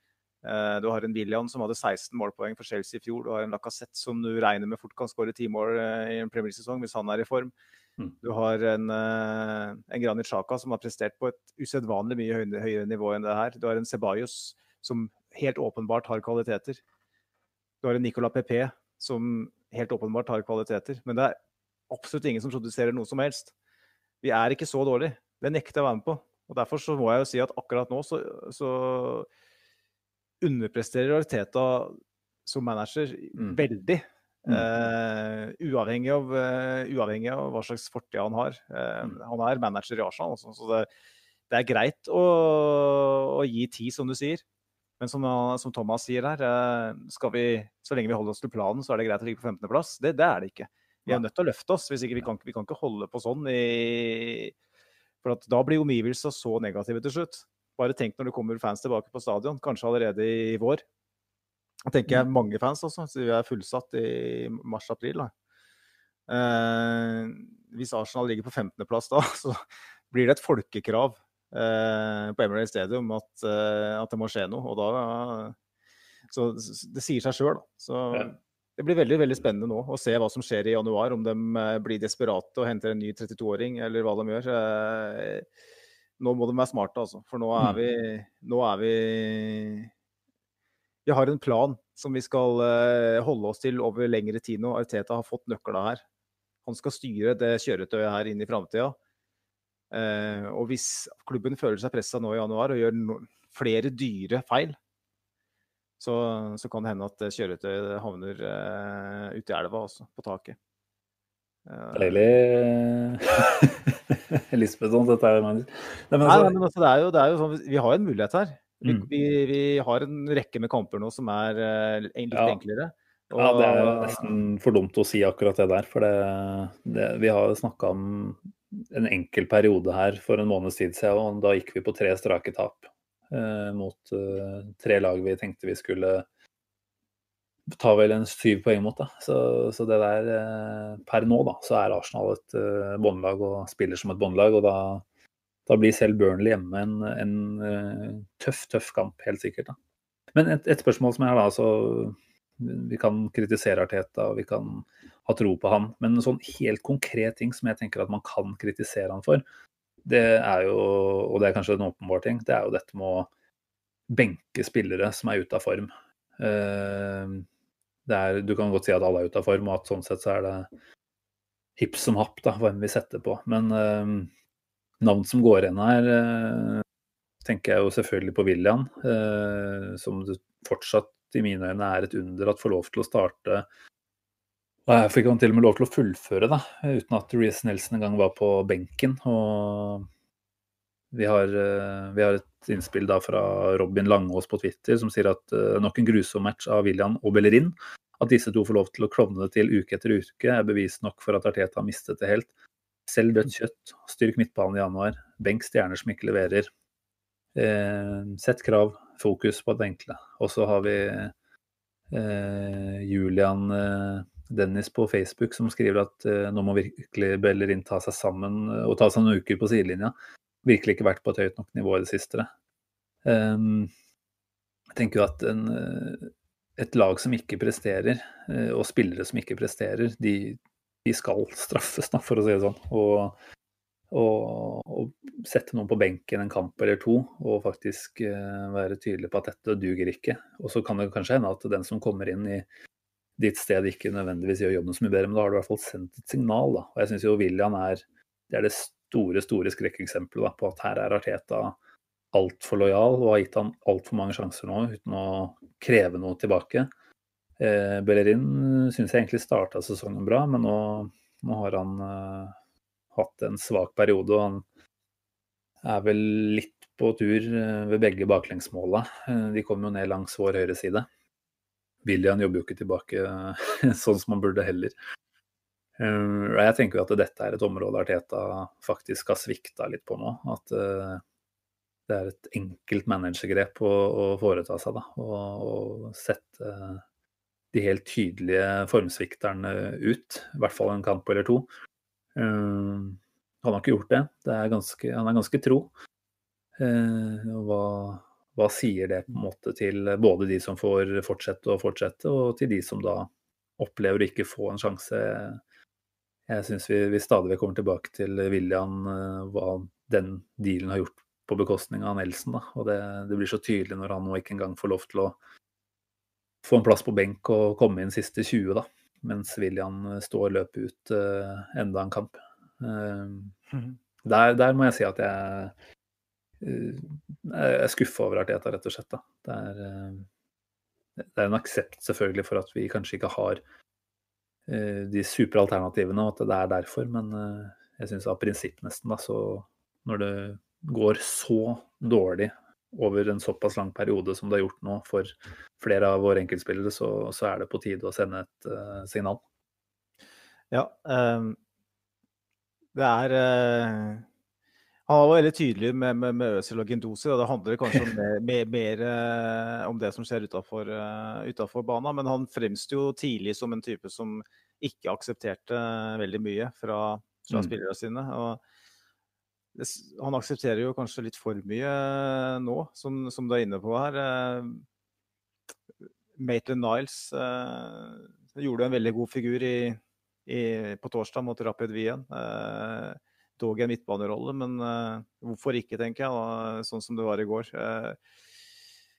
Eh, du har en William som hadde 16 målpoeng for Chelsea i fjor. Du har en Lacassette som du regner med fort kan skåre 10 mål eh, i en Premier League-sesong hvis han er i form. Mm. Du har en, eh, en Granit Xhaka som har prestert på et usedvanlig mye høyere nivå enn det her. Du har en Ceballos som helt åpenbart har kvaliteter. Du har en Nicolas Pepe som helt åpenbart har kvaliteter. Men det er absolutt ingen som produserer noe som helst. Vi er ikke så dårlige. Det nekter jeg å være med på. Og Derfor så må jeg jo si at akkurat nå så, så underpresterer Arteta som manager mm. veldig. Mm. Uh, uavhengig, av, uh, uavhengig, av, hva slags fortid han har. Uh, mm. Han er manager i Arsenal, også, så det, det, er greit å, å, gi tid, som du sier. Men som, som Thomas sier her, skal vi, så lenge vi holder oss til planen, så er det greit å ligge på 15.-plass. Det, det, er det ikke. Vi er nødt til å løfte oss. hvis ikke Vi kan, vi kan ikke holde på sånn. I, for da blir omgivelsene så negative til slutt. Bare tenk når det kommer fans tilbake på stadion, kanskje allerede i vår. Da tenker jeg mm. mange fans også, så vi er fullsatt i mars-april. Eh, hvis Arsenal ligger på 15.-plass da, så blir det et folkekrav eh, på Emirates Stadium at, eh, at, det må skje noe. Og da Så det sier seg sjøl, da. Så det blir veldig veldig spennende nå å se hva som skjer i januar. Om de eh, blir desperate og henter en ny 32-åring, eller hva de gjør. Eh, nå må de være smarte, altså. For nå er Mm. vi Nå er vi Vi har en plan som vi skal eh, holde oss til over lengre tid nå. Arteta har fått nøkla her. Han skal styre det kjøretøyet her inn i framtida. Eh, og hvis klubben føler seg pressa nå i januar og gjør flere dyre feil, så, så kan det hende at kjøretøyet havner uh, ute i elva også, på taket. Eh, Deilig Lisbeth sånn, dette er Magnus. Nei, men altså, nei, men altså, det er jo, det er jo sånn, vi har jo en mulighet her. Vi, Mm. vi, vi har en rekke med kamper nå som er uh, litt Ja. enklere. Ja, det er nesten for dumt å si akkurat det der. For det, det, vi har snakka om en enkel periode her for en måneds tid siden, og da gikk vi på tre strake tap uh, mot uh, tre lag vi tenkte vi skulle ta vel en syv poeng mot. Da. Så, så det der eh, Per nå da, så er Arsenal et eh, båndlag og spiller som et båndlag. Og da, da blir selv Burnley hjemme en, en eh, tøff, tøff kamp, helt sikkert. da. Men et, et spørsmål som jeg har da, så vi kan kritisere Arteta og vi kan ha tro på han, men en sånn helt konkret ting som jeg tenker at man kan kritisere han for, det er jo, og det er kanskje en åpenbar ting, det er jo dette med å benke spillere som er ute av form. Er, du kan godt si at alle er ute av form, og at sånn sett så er det hipp som happ da, hvem vi setter på. Men eh, navn som går igjen her, eh, tenker jeg jo selvfølgelig på William, eh, som det fortsatt i mine øyne er et under at får lov til å starte. Og jeg fikk han til og med lov til å fullføre, da, uten at Reece Nelson engang var på benken. Og vi har, eh, vi har et innspill da fra Robin Langås på Twitter som sier at eh, nok en grusom match av William og Bellerin. At disse to får lov til å klovne det til uke etter uke, er bevis nok for at Arteta har mistet det helt. Selv dødt kjøtt. Styrk midtbanen i januar. Benk stjerner som ikke leverer. Eh, sett krav, fokus på det enkle. Og så har vi eh, Julian eh, Dennis på Facebook som skriver at eh, nå må virkelig Bellerin ta seg sammen og ta seg noen uker på sidelinja. Virkelig ikke vært på et høyt nok nivå i det siste. Um, jeg tenker jo at en, eh, et lag som ikke presterer, eh, og spillere som ikke presterer, de, de skal straffes, da, for å si det sånn. Og, og, og sette noen på benken en kamp eller to, og faktisk eh, være tydelig på at dette duger ikke. Og så kan det kanskje hende at den som kommer inn i ditt sted ikke nødvendigvis gjør jobben så mye bedre, men da har du i hvert fall sendt et signal. Da. Og jeg syns jo William er det er det store, store skrekkeksempelet på at her er Arteta altfor lojal og har gitt han altfor mange sjanser nå uten å kreve noe tilbake. Eh, Bellerin syns jeg egentlig starta sesongen bra, men nå, nå har han eh, hatt en svak periode. og Han er vel litt på tur eh, ved begge baklengsmåla. Eh, de kommer jo ned langs vår høyre side. William jobber jo ikke tilbake sånn som han burde heller. Eh, jeg tenker jo at dette er et område Arteta faktisk har svikta litt på nå. At eh, det er et enkelt managergrep å, å foreta seg. da, Og, og sette de helt tydelige formsvikterne ut. I hvert fall en kamp eller to. Han har ikke gjort det. det er ganske, han er ganske tro. Hva, hva sier det på en måte til både de som får fortsette og fortsette, og til de som da opplever å ikke få en sjanse? Jeg syns vi, vi stadig vekk kommer tilbake til William, uh, hva den dealen har gjort på bekostning av Nelson. Da. Og det, det, blir så tydelig når han nå ikke engang får lov til å få en plass på benk og komme inn siste 20, da. Mens William står og løper ut uh, enda en kamp. Uh, der, der, må jeg si at jeg uh, er skuffa over Arteta, rett og slett. Da. Det, er, det er en aksept selvfølgelig for at vi kanskje ikke har de superalternativene, og at det er derfor. Men jeg syns av prinsipp nesten, da, så når det går så dårlig over en såpass lang periode som det har gjort nå for flere av våre enkeltspillere, så, så er det på tide å sende et uh, signal. Ja, um, det er uh, Han var veldig tydelig med, med, med Øzil og Gendosi. Det handler kanskje om mer, mer, mer uh, om det som skjer utafor uh, banen. Men han fremsto jo tidlig som en type som ikke aksepterte veldig mye fra, fra mm. spillerne sine. og han aksepterer jo kanskje litt for mye nå, som, som du er inne på her. Maitland Niles eh, gjorde en veldig god figur i, i, på torsdag mot Rapid Wien. Eh, dog en midtbanerolle, men uh, hvorfor ikke, tenker jeg, da, sånn som det var i går. Uh,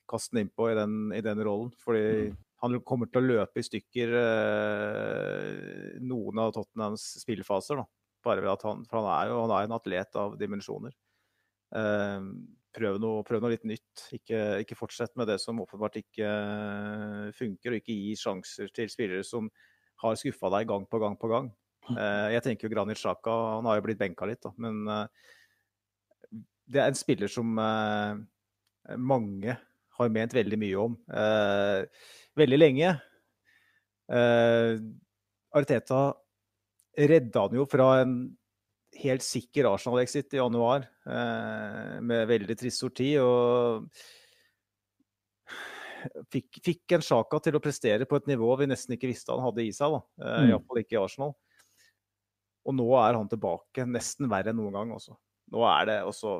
Kast den innpå i den, i den rollen, fordi mm. han kommer til å løpe i stykker uh, noen av Tottenhams spillfaser. Da. Bare ved at han, for han er jo han er en atlet av dimensjoner. prøv, noe, prøv noe litt nytt. Ikke, ikke fortsett med det som åpenbart ikke funker, og ikke gi sjanser til spillere som har skuffa deg gang på gang på gang. Eh, jeg tenker jo Granit Xhaka, han har jo blitt benka litt, da, men eh, det er en spiller som eh, mange har ment veldig mye om veldig lenge. Arteta redda han jo fra en helt sikker Arsenal-exit i januar, med veldig trist sorti. og fikk, fikk en Sjaka til å prestere på et nivå vi nesten ikke visste han hadde i seg. da. Mm. Iallfall ikke i Arsenal. Og nå er han tilbake, nesten verre enn noen gang også. Nå er det også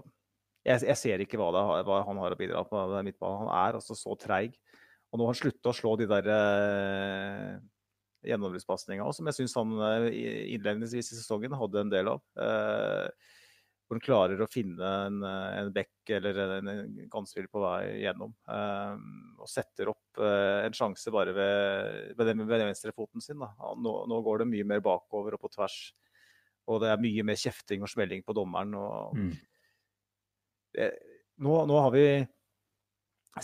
Jeg, jeg ser ikke hva, det, hva, han har å bidra på midtbanen. Han er altså så treig. Og nå har han slutta å slå de der eh, gjennombruddspasningene som jeg syns han eh, innledningsvis i sesongen hadde en del av. Eh, hvor han klarer å finne en, en bekk eller en, en gansvill på vei gjennom. Eh, og setter opp uh, en sjanse bare ved, ved, den, ved venstrefoten sin. Nå, nå, går det mye mer bakover og på tvers. Og det er mye mer kjefting og smelling på dommeren. Og... Mm. Det, nå, nå, har vi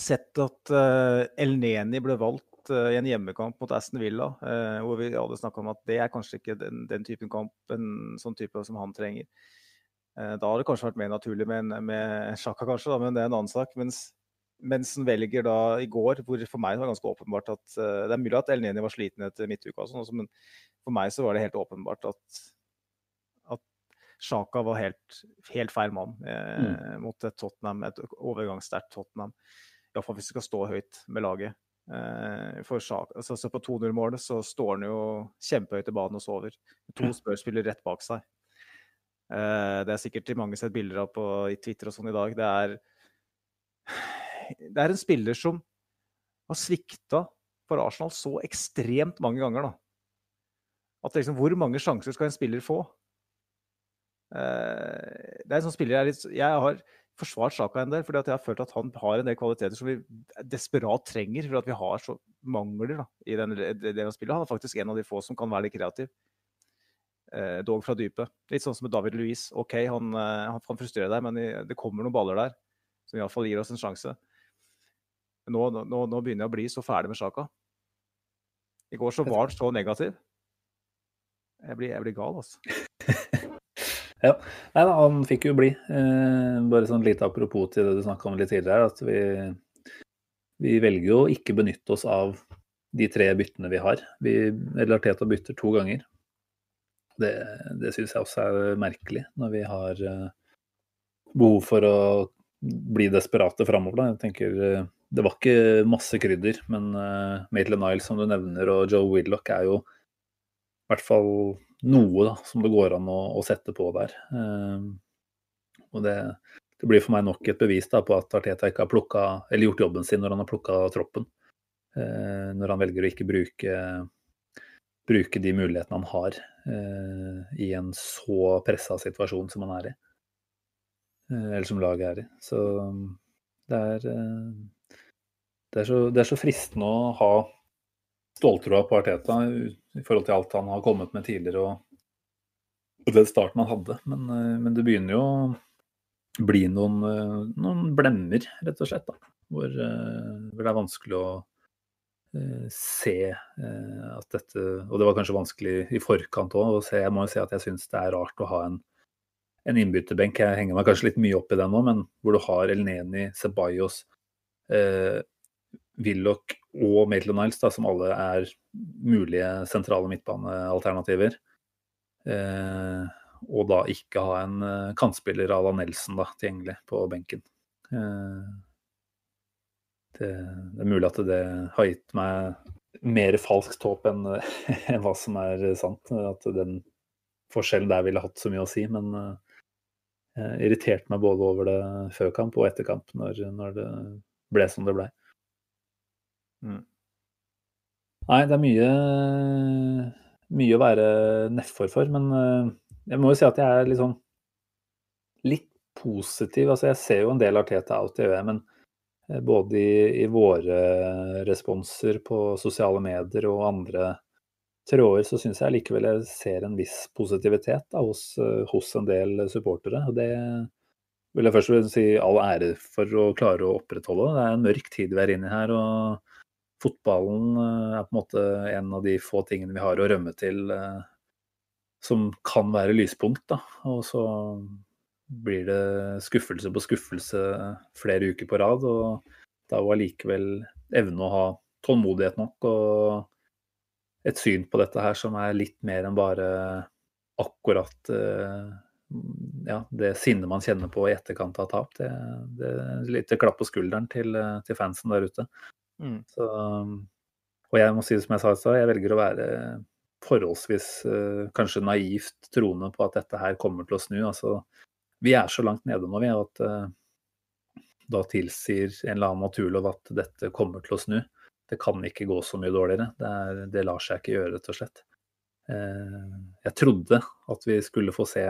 sett at uh, El Neni ble valgt uh, i en hjemmekamp mot Aston Villa. Uh, hvor vi alle snakka om at det er kanskje ikke den, den, typen kamp, en sånn type som han trenger. da har det kanskje vært mer naturlig med, med Sjaka, kanskje, da, men det er en annen sak. Mens, mens han velger da i går, hvor for meg var det ganske åpenbart at Det er mulig at El Neni var sliten etter midtuka, sånn, men for meg så var det helt åpenbart at Sjaka var helt, helt feil mann eh, mm. mot et Tottenham, et overgangssterkt Tottenham. Iallfall hvis du skal stå høyt med laget. Eh, for Sjaka, altså, så på 2-0-målet så står han jo kjempehøyt i banen og sover. To spørsmål rett bak seg. Eh, det er sikkert mange sett bilder av på i Twitter og sånn i dag. Det er, det er en spiller som har svikta for Arsenal så ekstremt mange ganger, da. At liksom, hvor mange sjanser skal en spiller få? Eh, det er en sånn spiller jeg, litt, jeg har forsvart Sjaka en del, fordi jeg har følt at han har en del kvaliteter som vi desperat trenger. For at vi har så mangler da, i den delen av spillet. Han er faktisk en av de få som kan være litt kreativ. Eh, dog fra dypet. Litt sånn som med David Louise. OK, han, eh, han kan frustrere deg, men det kommer noen baller der som iallfall gir oss en sjanse. Nå, nå, nå, begynner jeg å bli så ferdig med Sjaka. I går så var han så negativ. Jeg blir, jeg blir gal, altså. Ja. Nei da, han fikk jo bli. Eh, bare sånn lite apropos til det du snakka om litt tidligere, at vi, vi velger jo å ikke benytte oss av de tre byttene vi har. Vi, eller Arteta bytter to ganger. Det, det syns jeg også er merkelig, når vi har eh, behov for å bli desperate framover. Jeg tenker, eh, det var ikke masse krydder, men uh, Maitland Niles som du nevner og Joe Willoch er jo i hvert fall noe da, som det går an å, å sette på der. Uh, og det, det, blir for meg nok et bevis da, på at Arteta ikke har plukka, eller gjort jobben sin når han har plukka troppen. Uh, når han velger å ikke bruke, bruke de mulighetene han har uh, i en så pressa situasjon som han er i. Eh, eller som laget er i. Så det er, det er, så, så fristende å ha ståltroa på Arteta i forhold til alt han har kommet med tidligere og den starten han hadde. Men, eh, men det begynner jo å bli noen, eh, noen blemmer, rett og slett. Da, hvor, eh, hvor, det er vanskelig å se at dette Og det var kanskje vanskelig i forkant òg å se. Jeg må jo si at jeg syns det er rart å ha en, en innbytterbenk. Jeg henger meg kanskje litt mye opp i den nå, men hvor du har Elneni, Ceballos, Willoch og Maitland Niles, da, som alle er mulige sentrale midtbanealternativer. Eh, og da ikke ha en eh, kantspiller à la Nelson da, tilgjengelig på benken. Eh, det, det, er mulig at det har gitt meg mer falskt håp enn, enn hva som er sant. At den forskjellen der ville hatt så mye å si. Men eh, irriterte meg både over det før kamp og etter kamp, når, når det ble som det ble. Mm. Nei, det er mye, mye å være nedfor for. Men eh, jeg må jo si at jeg er litt sånn litt positiv. Altså, jeg ser jo en del Arteta out, i øyet. Men eh, både i, i, våre responser på sosiale medier og andre tråder, så syns jeg likevel jeg ser en viss positivitet da, hos, eh, hos, en del supportere. Og det vil jeg først si all ære for å klare å opprettholde. Det er en mørk tid vi er inne i her. og Fotballen eh, er på en måte en av de få tingene vi har å rømme til som kan være lyspunkt. Da. Og så blir det skuffelse på skuffelse flere uker på rad. Og da å allikevel evne å ha tålmodighet nok og et syn på dette her som er litt mer enn bare akkurat eh, ja, det sinnet man kjenner på i etterkant av tap. Det, det er litt klapp på skulderen til, til fansen der ute. Mm. Så, og jeg må si det som jeg sa i stad, jeg velger å være forholdsvis uh, kanskje naivt troende på at dette her kommer til å snu. Altså, vi er så langt nede nå vi, at uh, da tilsier en eller annen naturlov at dette kommer til å snu. Det kan ikke gå så mye dårligere. Det, er, det lar seg ikke gjøre, rett og slett. Uh, jeg trodde at vi skulle få se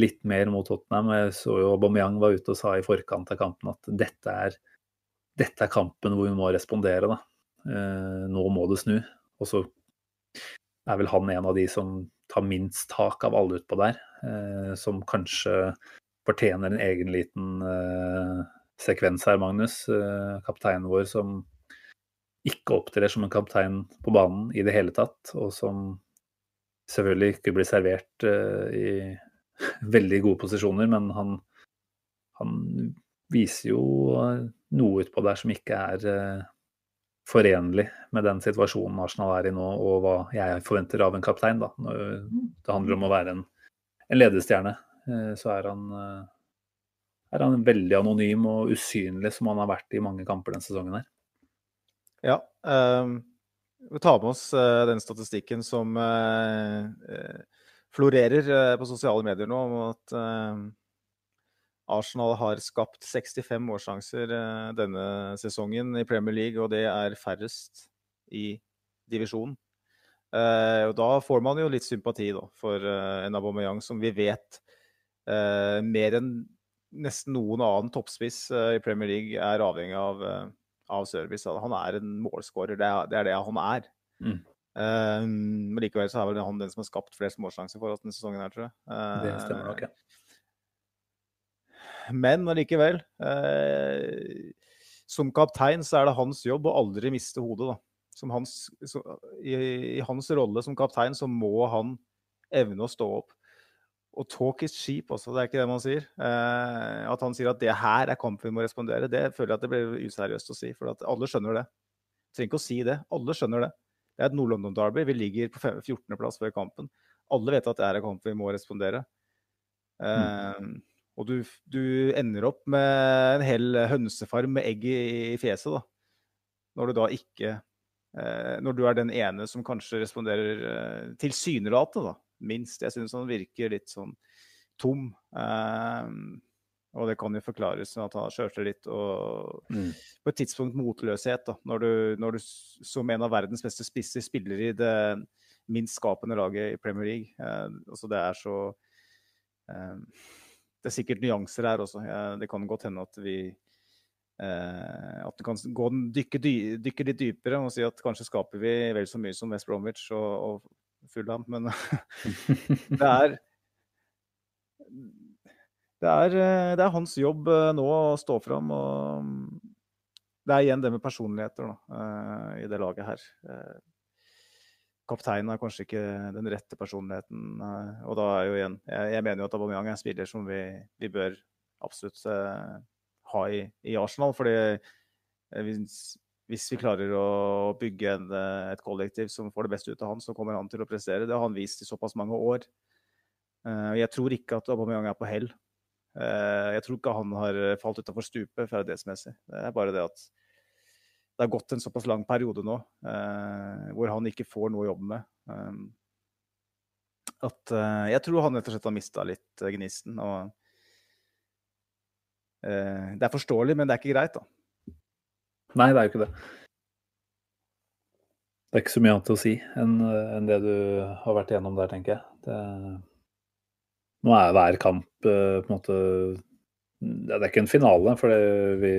litt mer mot Tottenham. Jeg så jo Aubameyang var ute og sa i forkant av kampen at dette er, dette er kampen hvor vi må respondere. Da. Uh, nå må det snu. Og så er vel han en av de som tar minst tak av alle utpå der. Eh, som kanskje fortjener en egen liten eh, sekvens her, Magnus. Eh, kapteinen vår som ikke opptrer som en kaptein på banen i det hele tatt, og som selvfølgelig ikke blir servert i veldig gode posisjoner, men han, han viser jo noe utpå der som ikke er forenlig med den situasjonen Arsenal er i nå, og hva jeg forventer av en kaptein. Da. Når det handler om å være en, en ledestjerne, eh, så er han, eh, er han veldig anonym og usynlig, som han har vært i mange kamper denne sesongen her. Ja. Um, vi tar med oss den statistikken som florerer på sosiale medier nå, om at Arsenal har skapt 65 målsjanser eh, denne sesongen i Premier League, og det er færrest i divisjonen. Eh, og da får man jo litt sympati da, for eh, en Aubameyang som vi vet mer enn nesten noen annen toppspiss i Premier League er avhengig av, av service. Han er en målskårer, det, det, er det han er. Mm. men likevel så er vel han den som har skapt flest målsjanser for oss denne sesongen her, tror jeg. det stemmer nok, ja. Men allikevel. Eh, som kaptein så er det hans jobb å aldri miste hodet. da. Hans, så, i, i, hans rolle som kaptein så må han evne å stå opp. Og talk is cheap også, det er ikke det man sier. Eh, at han sier at det her er kampen vi må respondere, det føler jeg at det blir useriøst å si. For at alle skjønner det. Trenger ikke å si det. Alle skjønner det. Det er et Nord-London-derby. Vi ligger på 14.-plass før kampen. Alle vet at det er en kamp vi må respondere. Mm. Og du, du, ender opp med en hel hønsefarm med egg i, i fjeset, da. Når du da ikke eh, Når du er den ene som kanskje responderer eh, tilsynelatende, da. Minst. Jeg syns han virker litt sånn tom. Eh, og det kan jo forklares med at han har sjøltillit og mm. på et tidspunkt motløshet. da, når du, når du, som en av verdens beste spisser spiller i det minst skapende laget i Premier League. Eh, altså det er så eh, det er sikkert nyanser her også. Det kan godt hende at vi Uh, at du kan gå, dykke, dy, dykke, litt dypere og si at kanskje skaper vi vel så mye som West Bromwich og, og Fulham, men det er det er, det er, hans jobb eh, nå å stå fram. og Det er igjen det med personligheter da, uh, i det laget her. Uh, kapteinen er kanskje ikke den rette personligheten. Eh, og da er jo igjen Jeg, jeg mener jo at Aubameyang er en spiller som vi, vi bør absolutt eh, ha i, i, Arsenal. fordi uh, hvis, hvis, vi klarer å bygge en, et kollektiv som får det beste ut av han, så kommer han til å prestere. Det har han vist i såpass mange år. Eh, jeg tror ikke at Aubameyang er på hell. jeg tror ikke han har falt utafor stupet ferdighetsmessig. Det er bare det at det har gått en såpass lang periode nå eh, hvor han ikke får noe å jobbe med. Um, at eh, jeg tror han rett og slett har mista litt eh, gnisten. Og, eh, det er forståelig, men det er ikke greit, da. Nei, det er jo ikke det. Det er ikke så mye annet å si enn, enn det du har vært igjennom der, tenker jeg. Det, nå er hver kamp på en måte Det er ikke en finale, for det, vi,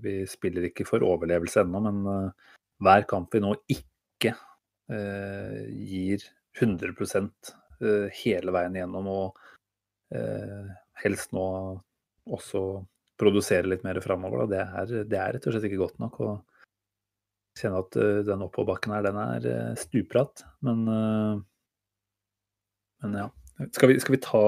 vi, spiller ikke for overlevelse ennå. Men hver kamp vi nå ikke eh, gir 100 eh, hele veien gjennom, og eh, helst nå også produsere litt mer framover, det det er rett og slett ikke godt nok. og kjenner at den oppoverbakken her, den er stupbratt. Men, men ja. Skal vi, skal vi, ta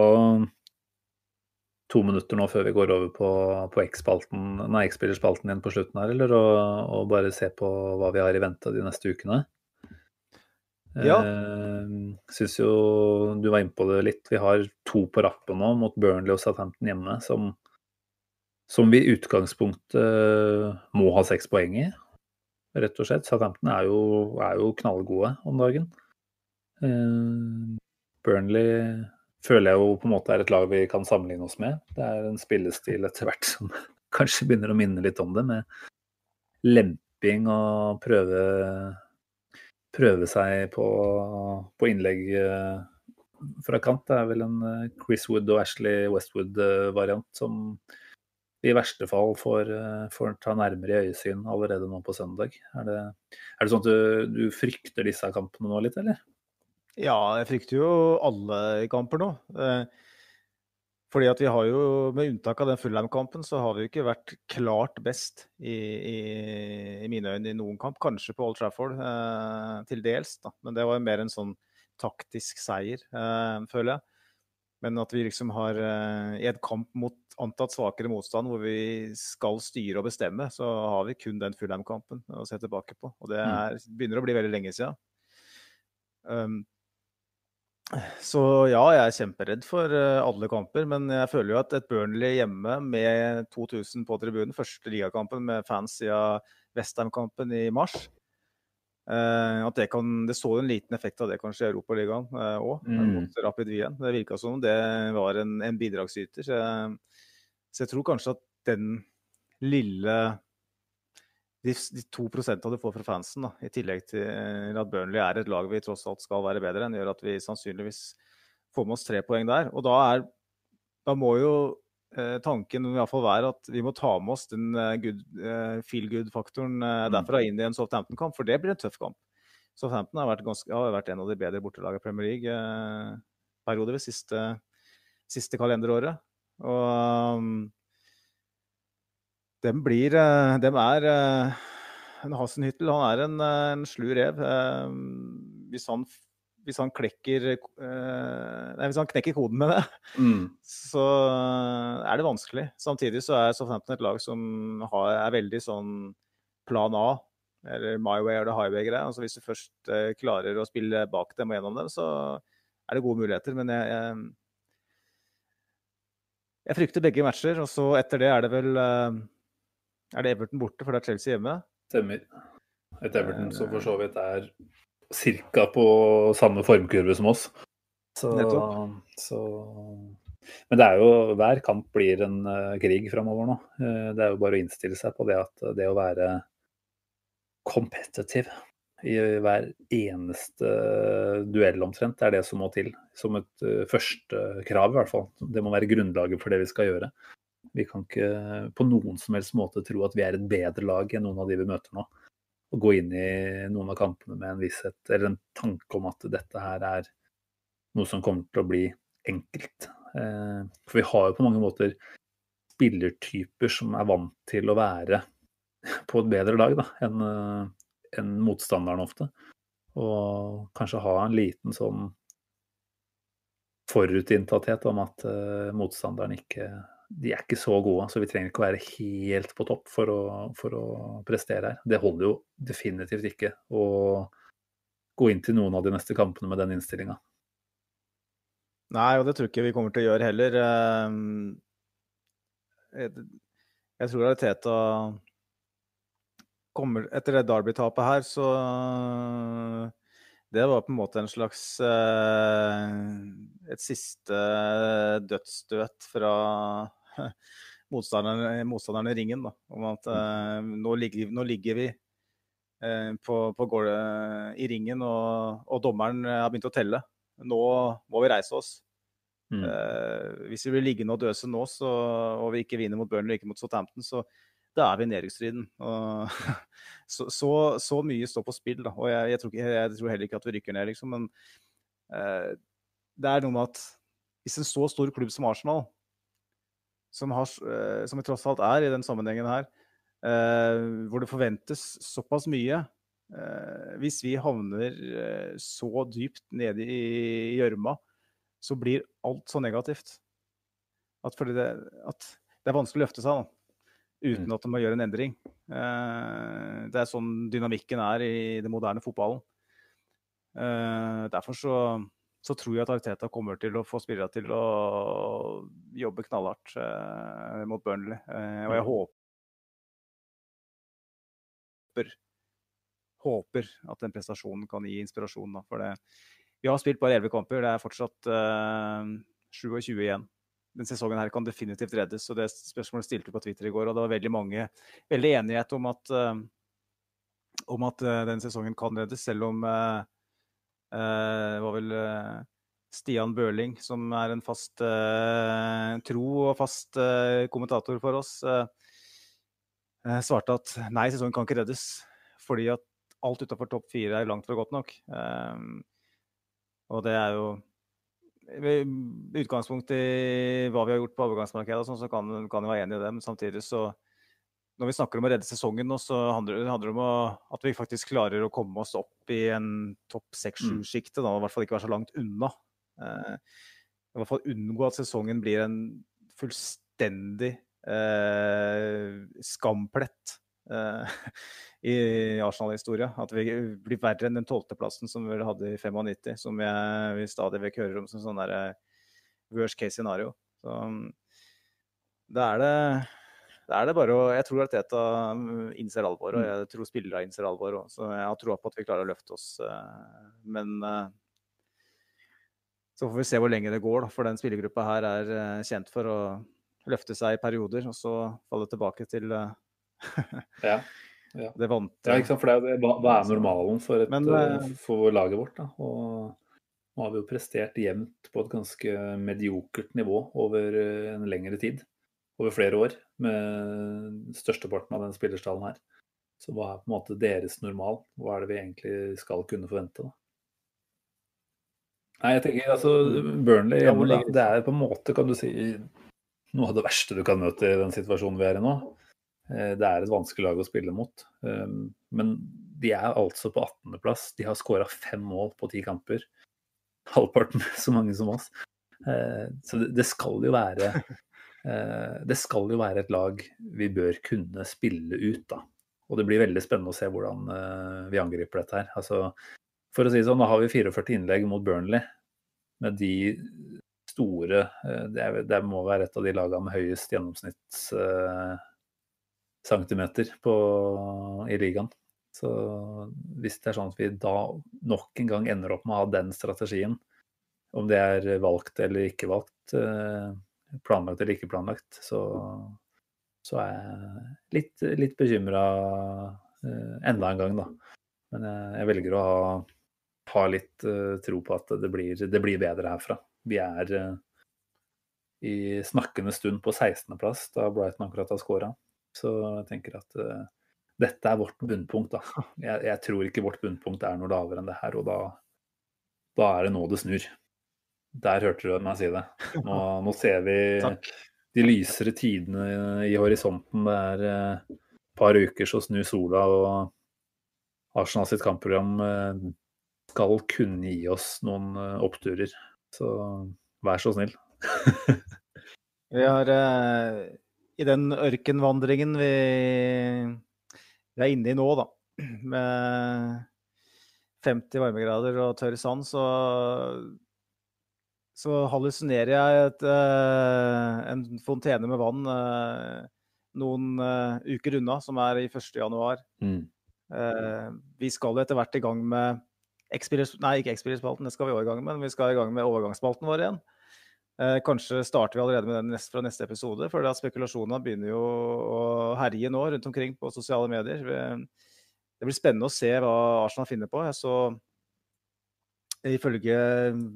to minutter nå før vi går over på, på X-spillerspalten igjen på slutten her, eller og, og, bare se på hva vi har i vente de neste ukene? Ja. Eh, Syns jo du var inne på det litt. Vi har to på rappen nå mot Burnley og Southampton hjemme, som som vi i utgangspunktet må ha seks poeng i. Rett og slett. Southampton er jo, er jo knallgode om dagen. Eh, Burnley føler jeg jo på en måte er et lag vi kan sammenligne oss med. Det er en spillestil etter hvert som kanskje begynner å minne litt om det, med lemping og prøve, prøve seg på, på innlegg eh, fra kant. Det er vel en eh, Chris Wood og Ashley Westwood-variant som i verste fall får, eh, får ta nærmere i øyesyn allerede nå på søndag. Er det, er det sånn at du, du, frykter disse kampene nå litt, eller? Ja, jeg frykter jo alle kamper nå. Eh, fordi at vi har jo, med unntak av den Fulham-kampen, så har vi jo ikke vært klart best i, i, i, mine øyne i noen kamp. Kanskje på Old Trafford, eh, til dels, da. Men det var jo mer en sånn taktisk seier, eh, føler jeg. Men at vi liksom har eh, i en kamp mot antatt svakere motstand, hvor vi skal styre og bestemme, så har vi kun den Fulham-kampen å se tilbake på. Og det mm. er, begynner å bli veldig lenge siden. Um, så ja, jeg er kjemperedd for uh, alle kamper, men jeg føler jo at et Burnley hjemme med 2000 på tribunen, første ligakampen med fans siden Westham-kampen i mars, Uh, at det, kan, det så en liten effekt av det kanskje i Europaligaen òg, uh, mm. mot Rapid Wien. Det virka som det var en, en bidragsyter. Så jeg, så jeg, tror kanskje at den lille De, de to prosentene du får fra fansen, da, i tillegg til at Burnley er et lag vi tross alt skal være bedre enn, gjør at vi sannsynligvis får med oss tre poeng der. Og da, er, da må jo Eh, tanken i hvert fall være at vi må ta med oss den good, eh, feel good-faktoren eh, derfra inn i en Southampton-kamp, for det blir en tøff kamp. Southampton har vært, ganske, har vært en av de bedre bortelagene i Premier League-periode ved siste, siste, kalenderåret. Og um, dem blir Dem er en Hasenhyttel, han er en, en slu rev. hvis han hvis han klekker eh, Nei, hvis han knekker koden med det, mm. så er det vanskelig. Samtidig så er Southampton et lag som har, er veldig sånn plan A, eller my way or the highway-greie. Altså hvis du først eh, klarer å spille bak dem og gjennom dem, så er det gode muligheter. Men jeg, jeg, jeg frykter begge matcher, og så etter det er det vel eh, Er det Everton borte, for det er Chelsea hjemme? Stemmer. Et Everton som for så vidt er ca. på samme formkurve som oss. Så, så, Men det er jo Hver kamp blir en uh, krig framover nå. Uh, det er jo bare å innstille seg på det at det å være competitive i hver eneste duell omtrent, det er det som må til. Som et uh, første krav, i hvert fall. Det må være grunnlaget for det vi skal gjøre. Vi kan ikke på noen som helst måte tro at vi er et bedre lag enn noen av de vi møter nå å gå inn i noen av kampene med en visshet eller en tanke om at dette her er noe som kommer til å bli enkelt. Eh, for vi har jo på mange måter spillertyper som er vant til å være på et bedre lag da, enn eh, en motstanderen ofte. Og kanskje ha en liten sånn forutinntatthet om at uh, motstanderen ikke de er ikke så gode, så vi trenger ikke å være helt på topp for å, for å prestere her. Det holder jo definitivt ikke å gå inn til noen av de neste kampene med den innstillinga. Nei, og det tror jeg ikke vi kommer til å gjøre heller. Ehm, jeg tror Teta kommer Etter det Derby-tapet her, så Det var på en måte en slags eh, Et siste dødsstøt fra motstanderne, motstanderne i ringen. Da, om at nå, ligger, nå, ligger, vi uh, på, på gårde i ringen, og, og, dommeren har begynt å telle. Nå må vi reise oss. Mm. Eh, hvis vi blir liggende og døse nå, så, og vi ikke vinner mot Burnley og ikke mot Southampton, så da er vi i nedrykksstriden. Så, så, så mye står på spill, da. Og jeg, jeg, tror, jeg, jeg tror heller ikke at vi rykker ned, liksom. Men eh, det er noe med at hvis en så stor klubb som Arsenal, som, har, eh, som vi tross alt er i den sammenhengen her, eh, hvor det forventes såpass mye eh, Hvis vi havner eh, så dypt nede i gjørma, så blir alt så negativt. At, det, at det er vanskelig å løfte seg. da uten at de må gjøre en endring. Eh, det er sånn dynamikken er i den moderne fotballen. Eh, derfor så, så tror jeg at Arteta kommer til å få spillere til å jobbe knallhardt eh, mot Burnley. og jeg håper håper at den prestasjonen kan gi inspirasjon. Da, for det, vi har spilt bare 11 kamper, det er fortsatt uh, 27 igjen den sesongen her kan definitivt reddes. og Det spørsmålet stilte vi på Twitter i går, og det var veldig mange veldig enighet om at, uh, om at uh, den sesongen kan reddes, selv om uh, det var vel Stian Børling, som er en fast tro og fast kommentator for oss, svarte at nei, sesongen kan ikke reddes. Fordi at alt utafor topp fire er langt fra godt nok. og det er jo med utgangspunkt i hva vi har gjort på overgangsmarkedet, sånn, så kan, kan jeg være enig i det. Men samtidig så Når vi snakker om å redde sesongen nå, så handler, det om å, at vi faktisk klarer å komme oss opp i en topp. Mm. I hvert fall ikke være så langt unna. Eh, I hvert fall unngå at sesongen blir en fullstendig eh, skamplett. Eh, i Arsenal-historia. At vi blir verre enn den tolvteplassen som vi hadde i 95, som jeg, vi stadig vekk hører om som sånn der eh, worst case scenario. Så da er det det er det bare å Jeg tror at Teta innser alvoret, og mm. jeg tror spillere innser alvoret òg. Så jeg har troa på at vi klarer å løfte oss. Eh, men så får vi se hvor lenge det går. For den spillergruppa her er kjent for å løfte seg i perioder, og så falle tilbake til ja. Ja. Det vant, ja, ikke sant? For det, hva, hva er normalen for, et, Men, uh, for laget vårt? da? Og nå har vi jo prestert jevnt på et ganske mediokert nivå over eh, en lengre tid. Over flere år, med størsteparten av den spillerstallen her. Så hva er på en måte deres normal? Hva er det vi egentlig skal kunne forvente? da? Nei, jeg tenker altså Burnley ja, det er på en måte, kan du si, noe av det verste du kan møte i den situasjonen vi er i nå. Eh, det er et vanskelig lag å spille mot. Um, men de er altså på 18.-plass. De har skåra fem mål på ti kamper. Halvparten så mange som oss. Eh, så det skal jo være eh, Det skal jo være et lag vi bør kunne spille ut, da. Og det blir veldig spennende å se hvordan vi angriper dette her. Altså, for å si det sånn, nå har vi 44 innlegg mot Burnley. Med de store Det, er, det må være et av de lagene med høyest gjennomsnitts centimeter på, i ligaen. Så hvis det er sånn at vi da nok en gang ender opp med å ha den strategien, om det er valgt eller ikke valgt, eh, planlagt eller ikke planlagt, så, så er jeg litt, litt bekymra eh, enda en gang, da. Men jeg, jeg velger å ha, ha litt uh, tro på at det blir, det blir, bedre herfra. Vi er i snakkende stund på 16.-plass, da Brighton akkurat har skåra. Så jeg tenker at uh, dette er vårt bunnpunkt. da. Jeg, jeg, tror ikke vårt bunnpunkt er noe lavere enn det her, og da, da er det nå det snur. Der hørte du meg si det. Nå, nå ser vi de lysere tidene i horisonten. Det er et uh, par uker så snur sola, og Arsenal sitt kampprogram uh, skal kunne gi oss noen uh, oppturer. Så vær så snill. vi har i den ørkenvandringen vi, vi er inne i nå, da, med 50 varmegrader og tørr sand, så, så hallusinerer jeg et, uh, en fontene med vann uh, noen uh, uker unna, som er i 1. januar. Mm. vi skal etter hvert i gang med Nei, ikke X-spillerspalten, det skal vi i gang med, men vi skal i gang med overgangsspalten vår igjen. Eh, kanskje starter vi allerede med den neste, fra neste episode, for spekulasjonene begynner jo å herje nå rundt omkring på sosiale medier. Det blir spennende å se hva Arsenal finner på. Jeg så Ifølge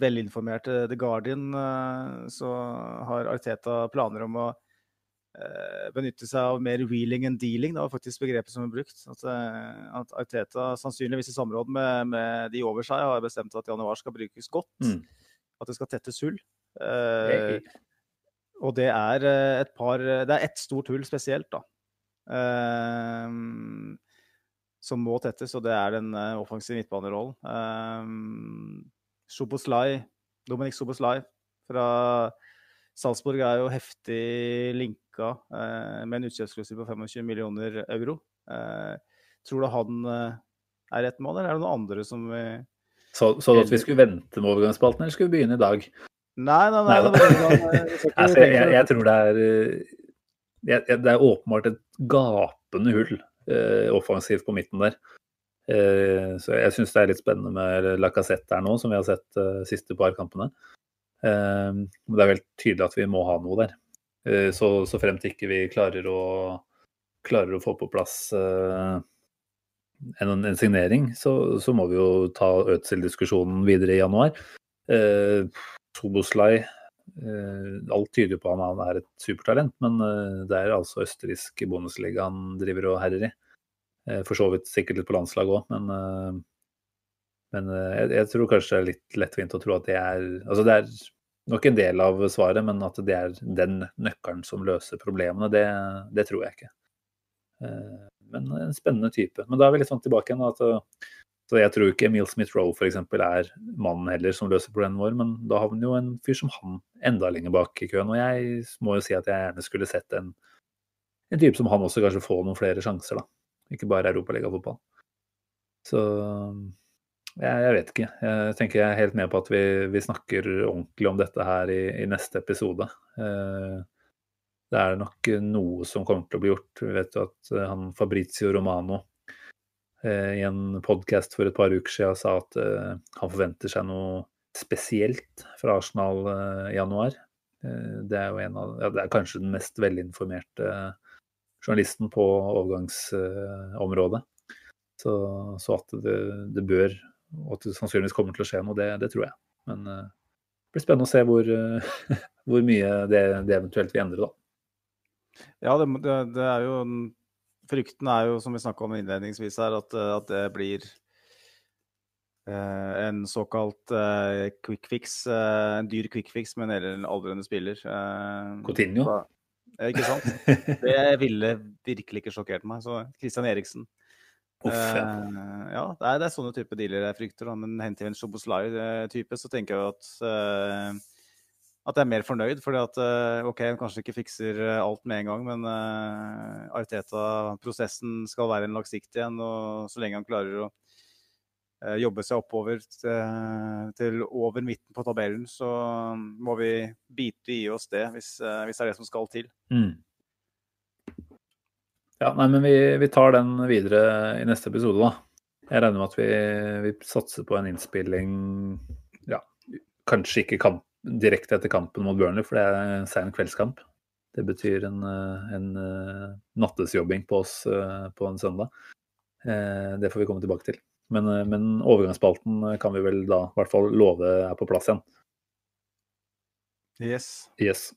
velinformerte The Guardian så har Arteta planer om å benytte seg av mer wheeling and dealing. Det var faktisk begrepet som er brukt. At, at Arteta sannsynligvis i samråd med, med, de over seg har bestemt at januar skal brukes godt. Mm. At det skal tettes hull. Eh, og det er et par Det er ett stort hull spesielt, da. Eh, som må tettes, og det er den uh, offensive midtbanerollen. Soboslai, Dominik Soboslai fra Salzburg er jo heftig linka uh, med en utkjøpsklusiv på 25 millioner euro. Uh, tror du han er rett mann, eller er det noen andre som Så, så du at vi skulle vente med overgangsspalten, eller skulle vi begynne i dag? Nei, nei, nei. nei nei, altså, jeg, jeg, jeg, tror det er jeg, Det er åpenbart et gapende hull Eh, offensivt på midten der. Eh, så jeg syns det er litt spennende med Lacassette der nå, som vi har sett de eh, siste par kampene. Men det er vel tydelig at vi må ha noe der. Så, så fremt ikke vi klarer å, klarer å få på plass en, en signering, så, så, må vi jo ta Ødsel-diskusjonen videre i januar. Eh, Soboslai Alt tyder på at han er et supertalent, men det er altså østerriksk Bundesliga han driver og herrer i. Eh, for så vidt sikkert litt på landslaget òg, men, eh, men eh, jeg, jeg, tror kanskje det er litt lettvint å tro at det er Altså det er nok en del av svaret, men at det er den nøkkelen som løser problemene, det, det tror jeg ikke. Men en spennende type. Men da er vi litt sånn tilbake igjen. at så Jeg tror ikke Emil Smith-Roe f.eks. er mannen heller som løser problemene våre, men da havner jo en fyr som han enda lenger bak i køen. Og jeg må jo si at jeg gjerne skulle sett en, en type som han også kanskje får noen flere sjanser, da ikke bare europaligafotball. Så jeg, jeg, vet ikke. Jeg tenker jeg er helt med på at vi, vi snakker ordentlig om dette her i, i neste episode. Eh, det er nok noe som kommer til å bli gjort. Vi vet jo at eh, han Fabrizio Romano i en podkast for et par uker siden sa at eh, han forventer seg noe spesielt fra Arsenal eh, i januar. Eh, det er jo en av, ja, det er kanskje den mest velinformerte journalisten på overgangsområdet. Så, så at det, det, bør, og at det sannsynligvis kommer til å skje noe, det, det tror jeg. Men det blir spennende å se hvor, hvor mye det, det, eventuelt vil endre, da. Ja, det, er jo Frykten er jo, som vi snakka om innledningsvis her, at, at det blir uh, en såkalt quick fix, en dyr quick fix med en aldrende spiller. Coutinho? Ikke sant? Det ville virkelig ikke sjokkert meg. Så Christian Eriksen. Uff, ja. Uh, ja, det er, det er, sånne type dealer jeg frykter. Da. Men hent vi en Shoboslai-type, så tenker jeg at, at jeg er mer fornøyd. fordi at uh, OK, kanskje ikke fikser alt med en gang, men Arteta-prosessen skal være en langsiktig en. Og så lenge han klarer å uh, jobbe seg oppover til, til, over midten på tabellen, så må vi bite i oss det, hvis, uh, hvis det er det som skal til. Mm. Ja, nei, men vi, vi, tar den videre i neste episode, da. Jeg regner med at vi, vi satser på en innspilling ja, kanskje ikke kamp, direkte etter kampen mot Burnley, for det er en sein kveldskamp. Det betyr en, eh, en nattesjobbing på oss på en søndag. Det får vi komme tilbake til. Men, eh, men overgangsspalten kan vi vel da i hvert fall love er på plass igjen. Yes. yes.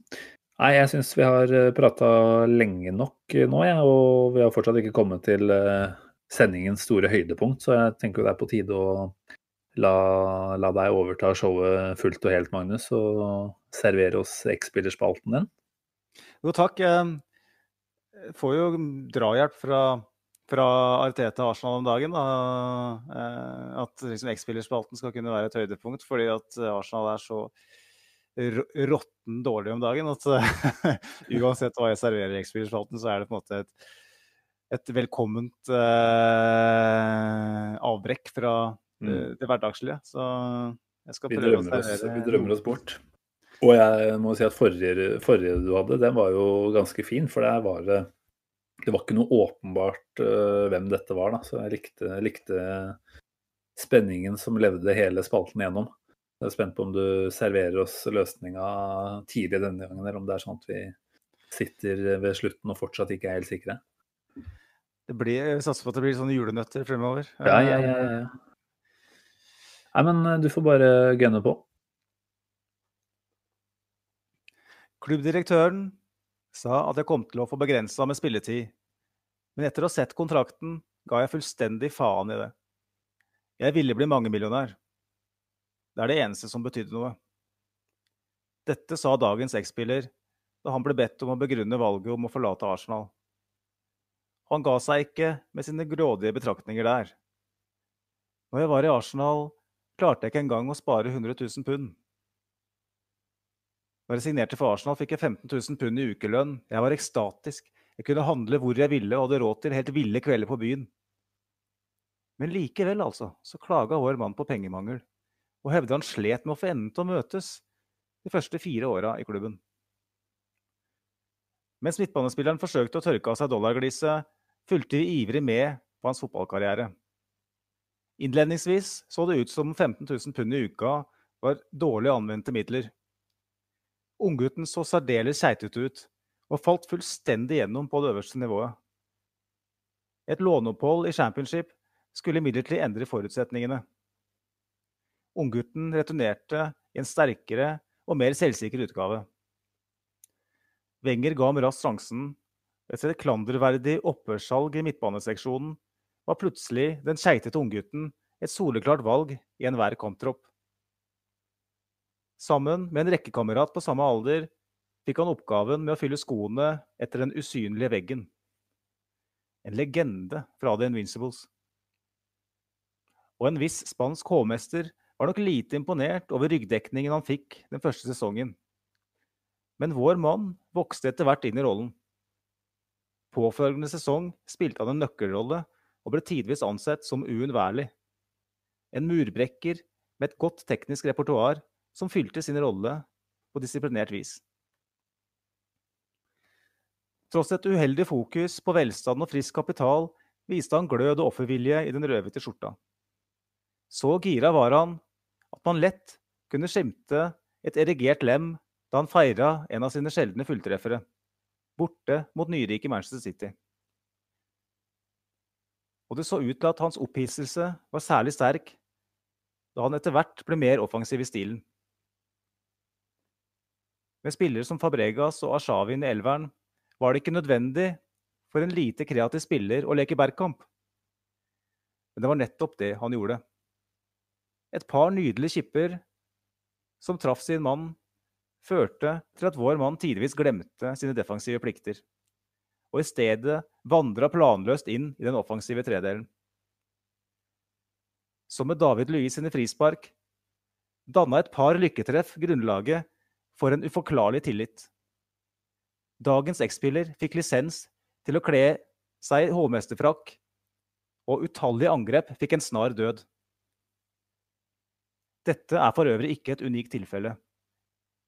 Nei, jeg syns vi har eh, prata lenge nok nå, jeg. Og vi har fortsatt ikke kommet til eh, sendingens store høydepunkt, så jeg tenker det er på tide å la, la deg overta showet fullt og helt, Magnus, og servere oss X-spillerspalten din. Jo, takk. Jeg får jo drahjelp fra fra Arteta Arsenal om dagen. Da, eh, at liksom X-spillerspalten skal kunne være et høydepunkt, fordi at Arsenal er så råtten dårlig om dagen at uansett hva jeg serverer i X-spillerspalten, så er det på en måte et, et velkomment eh, avbrekk fra. Det, det hverdagslige. Så jeg skal prøve å servere Vi drømmer oss bort. Og jeg må si at forrige, forrige du hadde, den var jo ganske fin, for der var det det var ikke noe åpenbart uh, hvem dette var, da. Så jeg likte, likte, spenningen som levde hele spalten gjennom. Jeg er spent på om du serverer oss løsninga tidlig denne gangen, eller om det er sånn at vi sitter ved slutten og fortsatt ikke er helt sikre. Det blir, jeg satser på at det blir sånne julenøtter fremover. Ja, ja, ja. ja. Nei, men eh, du får bare gunne på. Klubbdirektøren sa at jeg kom til å få begrensa med spilletid, men etter å ha sett kontrakten ga jeg fullstendig faen i det. Jeg ville bli mangemillionær. Det er det eneste som betydde noe. Dette sa dagens X-spiller da han ble bedt om å begrunne valget om å forlate Arsenal. Han ga seg ikke med sine grådige betraktninger der. Når jeg var i Arsenal, klarte jeg ikke engang å spare 100 000 pund. Når jeg signerte for Arsenal, fikk jeg 15 000 pund i ukelønn. Jeg var ekstatisk. Jeg kunne handle hvor jeg ville og hadde råd til helt ville kvelder på byen. Men likevel, altså, så klaga vår mann på pengemangel, og hevda han slet med å få endene til å møtes de første fire åra i klubben. Mens midtbanespilleren forsøkte å tørke av seg dollargliset, fulgte vi ivrig med på hans fotballkarriere. Innledningsvis så det ut som 15 000 pund i uka var dårlig anvendte midler. Unggutten så særdeles keitete ut og falt fullstendig gjennom på det øverste nivået. Et låneopphold i championship skulle imidlertid endre forutsetningene. Unggutten returnerte i en sterkere og mer selvsikker utgave. Wenger ga ham raskt sjansen. Etter et klanderverdig opphørssalg i midtbaneseksjonen var plutselig den skeitete unggutten et soleklart valg i enhver kamptropp. Sammen med en rekkekamerat på samme alder fikk han oppgaven med å fylle skoene etter den usynlige veggen. En legende fra The Invincibles. Og en viss spansk hovmester var nok lite imponert over ryggdekningen han fikk den første sesongen. Men vår mann vokste etter hvert inn i rollen. Påfølgende sesong spilte han en nøkkelrolle og ble tidvis ansett som uunnværlig. En murbrekker med et godt teknisk repertoar som fylte sin rolle på disiplinert vis. Tross et uheldig fokus på velstand og frisk kapital viste han glød og offervilje i den rødhvite skjorta. Så gira var han at man lett kunne skimte et erigert lem da han feira en av sine sjeldne fulltreffere, borte mot nyrike Manchester City. Og det så ut til at hans opphisselse var særlig sterk da han etter hvert ble mer offensiv i stilen. Med spillere som Fabregas og Ashavin i elveren var det ikke nødvendig for en lite kreativ spiller å leke bergkamp. Men det var nettopp det han gjorde. Et par nydelige kipper som traff sin mann, førte til at vår mann tidvis glemte sine defensive plikter, og i stedet vandra planløst inn i den offensive tredelen. Som med David Louis sine frispark danna et par lykketreff grunnlaget for en uforklarlig tillit. Dagens X-spiller fikk lisens til å kle seg hovmesterfrakk, og utallige angrep fikk en snar død. Dette er for øvrig ikke et unikt tilfelle.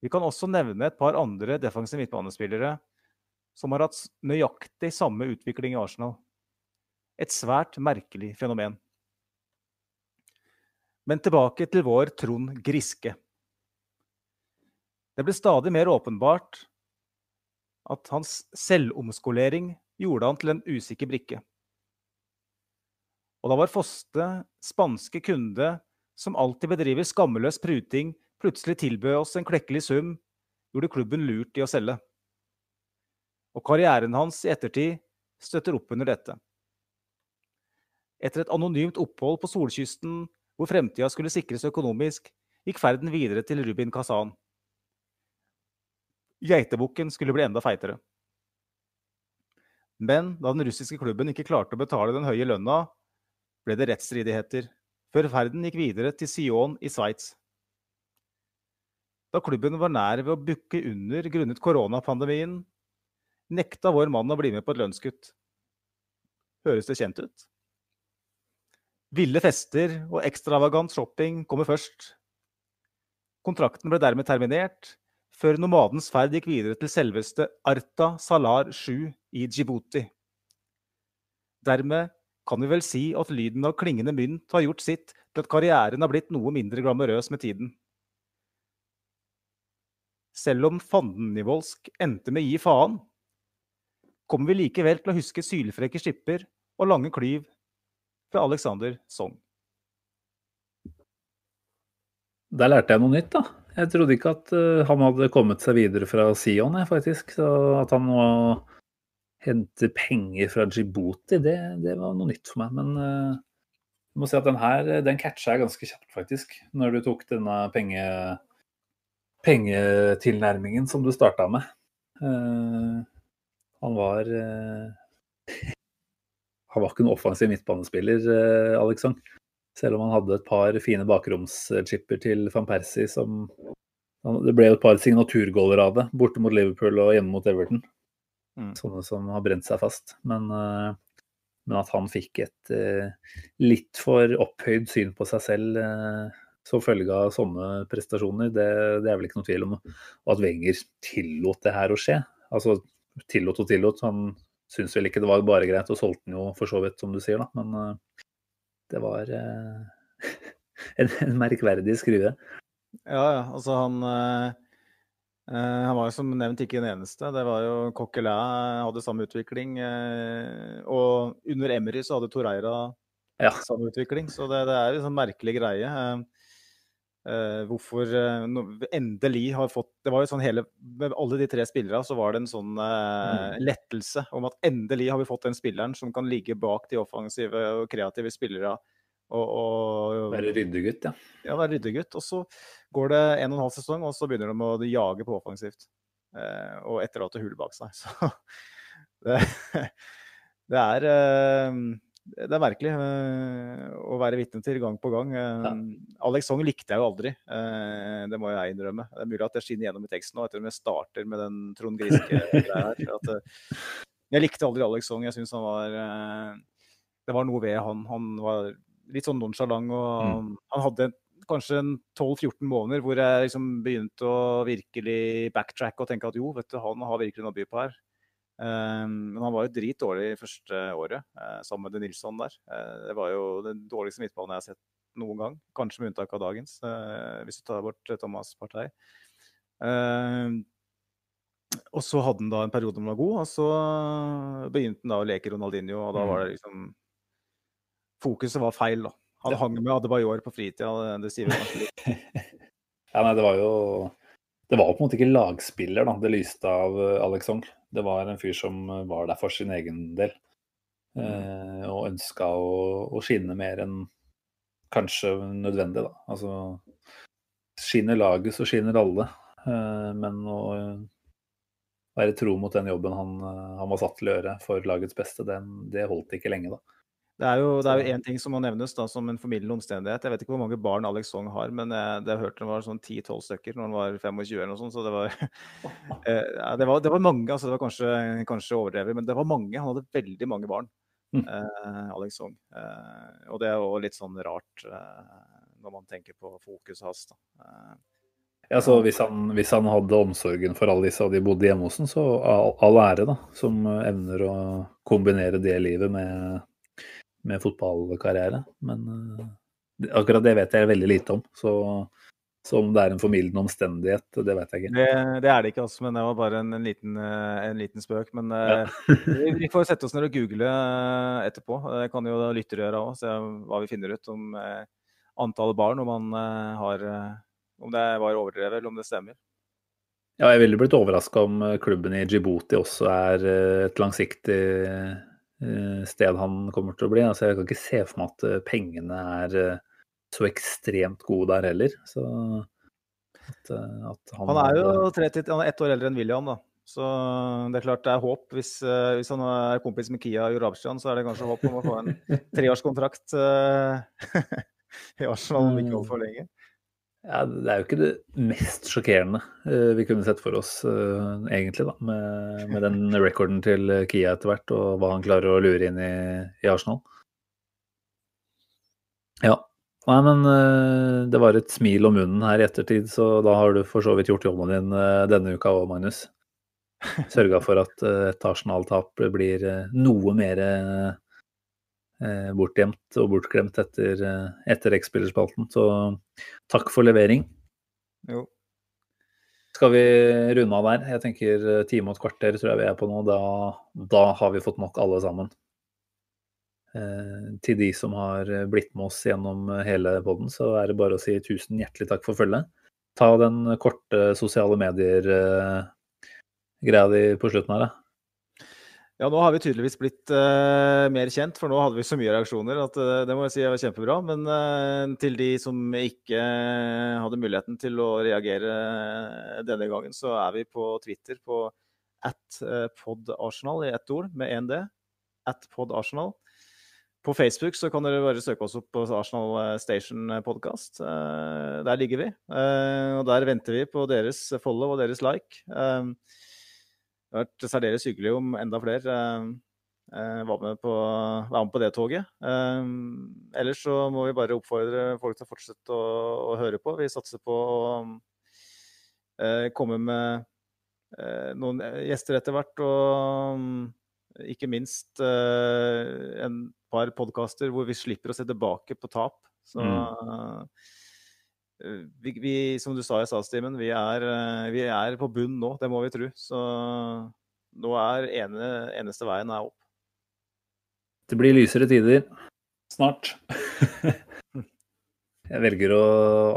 Vi kan også nevne et par andre defensive midtbanespillere som har hatt nøyaktig samme utvikling i Arsenal. Et svært merkelig fenomen. Men tilbake til vår Trond Griske. Det ble stadig mer åpenbart at hans selvomskolering gjorde han til en usikker brikke. Og da var Foste, spanske kunde, som alltid bedriver skammeløs pruting, plutselig tilbød oss en klekkelig sum, gjorde klubben lurt i å selge. Og karrieren hans i ettertid støtter opp under dette. Etter et anonymt opphold på solkysten, hvor fremtida skulle sikres økonomisk, gikk ferden videre til Rubin Kazan. Geitebukken skulle bli enda feitere. Men da den russiske klubben ikke klarte å betale den høye lønna, ble det rettsstridigheter, før ferden gikk videre til Sion i Sveits. Da klubben var nær ved å bukke under grunnet koronapandemien, nekta vår mann å bli med på et lønnskutt. Høres det kjent ut? Ville fester og ekstravagant shopping kommer først. Kontrakten ble dermed terminert, før nomadens ferd gikk videre til selveste Arta Salar 7 i Djibouti. Dermed kan vi vel si at lyden av klingende mynt har gjort sitt til at karrieren har blitt noe mindre glamorøs med tiden. Selv om fandenivoldsk endte med gi faen, kommer vi likevel til å huske sylfrekke skipper og lange klyv fra Alexander Song. der lærte jeg noe nytt, da. Jeg trodde ikke at uh, han hadde kommet seg videre fra Sion, jeg, faktisk. Så at han nå henter penger fra Djibouti, det, det, var noe nytt for meg. Men uh, jeg må si at den her, den catcha jeg ganske kjapt, faktisk. Når du tok denne penge, pengetilnærmingen som du starta med. Uh, han var Han var ikke en offensiv midtbanespiller, Alexander. Selv om han hadde et par fine bakromschipper til van Persie som Det ble jo et par signaturgåler av det, borte mot Liverpool og hjemme mot Everton. Mm. Sånne som har brent seg fast. Men, eh, men at han fikk et eh, litt for opphøyd syn på seg selv eh, som følge av sånne prestasjoner, det, det, er vel ikke noe tvil om. Og at Wenger tillot det her å skje. Altså tillot og tillot. Han syntes vel ikke det var bare greit, og solgte den jo for så vidt, som du sier, da. Men det var uh, en, en, merkverdig skrue. Ja, ja. Altså han uh, Han var jo som nevnt ikke den eneste. Det var jo Coquelin hadde samme utvikling. og under Emry så hadde Toreira ja. samme utvikling. Så det, det er en sånn merkelig greie. Uh, hvorfor uh, no, endelig har fått Det var jo sånn hele Med alle de tre spillerne så var det en sånn uh, lettelse om at endelig har vi fått den spilleren som kan ligge bak de offensive og kreative spillerne. Og, og, være ryddegutt, ja. Ja, være ryddegutt. Og så går det en og en halv sesong, og så begynner de å jage på offensivt. og etterlate hull bak seg. Så det, det er det er merkelig uh, å være vitne til gang på gang. Ja. Alex Song likte jeg jo aldri, uh, det må jeg innrømme. Det er mulig at jeg skinner gjennom i teksten nå, etter at jeg starter med den Trond Griske-greia her. Jeg likte aldri Alex Song. Jeg syns han var Det var noe ved han. Han var litt sånn nonsjalant, og mm. han hadde kanskje 12-14 måneder hvor jeg liksom begynte å virkelig backtrack og tenke at jo, vet du, han har virkelig noe å by på her. Ehm, men han var jo dritdårlig første året, eh, sammen med De Nilsson der. Eh, det var jo den dårligste midtbanen jeg har sett noen gang, kanskje med unntak av dagens, eh, hvis du tar bort Thomas Partey. Ehm, og så hadde han da en periode som var god, og så begynte han da å leke Ronaldinho, og da var det mm. liksom Fokuset var feil, da. Han hang med Adebayor på fritida, det sier vi kanskje litt. ja, nei, det var jo Det var på en måte ikke lagspiller, da. Det lyste av Alexander. Det var en fyr som var der for sin egen del. Eh, og ønska å, å, skinne mer enn kanskje nødvendig, da. Altså Skinner laget, så skinner alle. Eh, men å være tro mot den jobben han, han, var satt til å gjøre for lagets beste, den, det holdt ikke lenge, da. Det er jo én ting som må nevnes da, som en formildende omstendighet. Jeg vet ikke hvor mange barn Alex Song har, men jeg, det jeg hørte det var sånn 10-12 stykker når han var 25 eller noe sånt. Så det var, eh, det var, det var mange. altså Det var kanskje, kanskje overdrevet, men det var mange. Han hadde veldig mange barn, mm. eh, Alex Song. Eh, og det er jo litt sånn rart eh, når man tenker på fokuset hans. Eh, ja, så hvis han, hvis han, hadde omsorgen for alle disse og de bodde hjemme hos ham, så all, all ære, da. Som evner å kombinere det livet med med fotballkarriere. Men uh, akkurat det vet jeg veldig lite om. Så, så om det er en formildende omstendighet, det vet jeg ikke. Det, det er det ikke, altså, men det var bare en, en, liten, eh, en liten, spøk. Men uh, ja. vi får sette oss ned og google etterpå. Det kan jo lyttere gjøre òg, se hva vi finner ut om antallet barn, om man har om det var overdrevet eller om det stemmer. Ja, jeg ville blitt overraska om klubben i Djibouti også er et langsiktig Eh, sted han kommer til å bli. Altså, jeg kan ikke se for meg at eh, pengene er eh, så ekstremt gode der heller. Så at, at han, han, er jo 30, han er ett år eldre enn William, da. Så det er klart det er håp. Hvis, hvis han er kompis med Kia Jurabsjan, så er det kanskje håp om å få en treårskontrakt i Arsenal om ikke altfor lenge. Ja, Det er jo ikke det mest sjokkerende uh, vi kunne sett for oss, uh, egentlig, da, med, med, den rekorden til Kia etter hvert, og hva han klarer å lure inn i, i Arsenal. Ja. Nei, men uh, det var et smil om munnen her i ettertid, så da har du for så vidt gjort jobben din denne uka òg, Magnus. Sørga for at et Arsenal-tap blir noe mer Eh, bortgjemt og bortglemt etter, eh, etter X-spillerspalten. Så takk for levering. Jo. Skal vi runde av der? Jeg tenker eh, time og et kvarter tror jeg vi er på nå. Da, da har vi fått nok alle sammen. Eh, til de som har blitt med oss gjennom hele poden, så er det bare å si tusen hjertelig takk for følget. Ta den korte sosiale medier-greia di på slutten her, da. Ja, nå har vi tydeligvis blitt uh, mer kjent, for nå hadde vi så mye reaksjoner at uh, det må jeg si var kjempebra. Men uh, til de som ikke hadde muligheten til å reagere denne gangen, så er vi på Twitter på at podarsenal i ett ord med én D. At podarsenal. På Facebook så kan dere bare søke oss opp på Arsenal Station Podcast. Der ligger vi. Og der venter vi på deres follow og deres like. Det har vært særdeles hyggelig om enda flere var med, på, var med på det toget. Ellers så må vi bare oppfordre folk til å fortsette å, å høre på. Vi satser på å komme med noen gjester etter hvert. Og ikke minst en par podkaster hvor vi slipper å se tilbake på tap. Så mm. Vi, vi, som du sa i statstimen, vi, vi, er på bunn nå. Det må vi tro. Så nå er ene, eneste veien er opp. Det blir lysere tider snart. Jeg velger å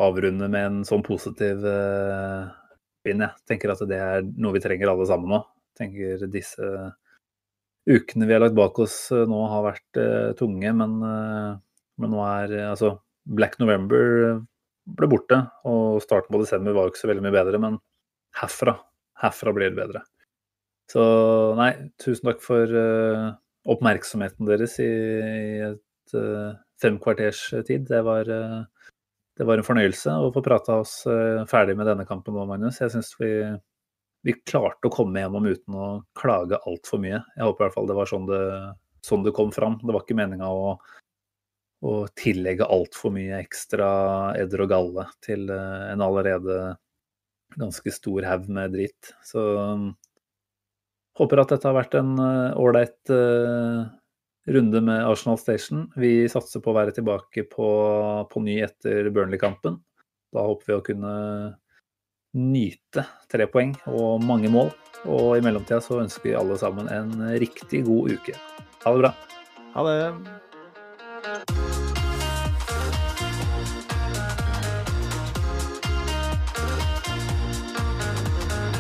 avrunde med en sånn positiv uh, spinn. Jeg tenker at det er noe vi trenger alle sammen nå. Tenker disse ukene vi har lagt bak oss eh, nå har vært uh, tunge, men, uh, men, nå er altså Black November ble borte, og starten på desember var jo ikke så veldig mye bedre, men herfra, herfra blir det bedre. Så nei, tusen takk for oppmerksomheten deres i, i et uh, femkvarters tid. Det var, det var en fornøyelse å få prata oss ferdig med denne kampen nå, Magnus. Jeg syns vi vi klarte å komme gjennom uten å klage altfor mye. Jeg håper i hvert fall det var sånn det, sånn det kom fram. Det var ikke meninga å, å tillegge altfor mye ekstra edder og galle til eh, en allerede ganske stor haug med dritt. Så håper at dette har vært en eh, ålreit uh, runde med Arsenal Station. Vi satser på å være tilbake på, på ny etter Burnley-kampen. Da håper vi å kunne nyte tre poeng og mange mål. Og i mellomtida så ønsker vi alle sammen en riktig god uke. Ha det bra. Ha det.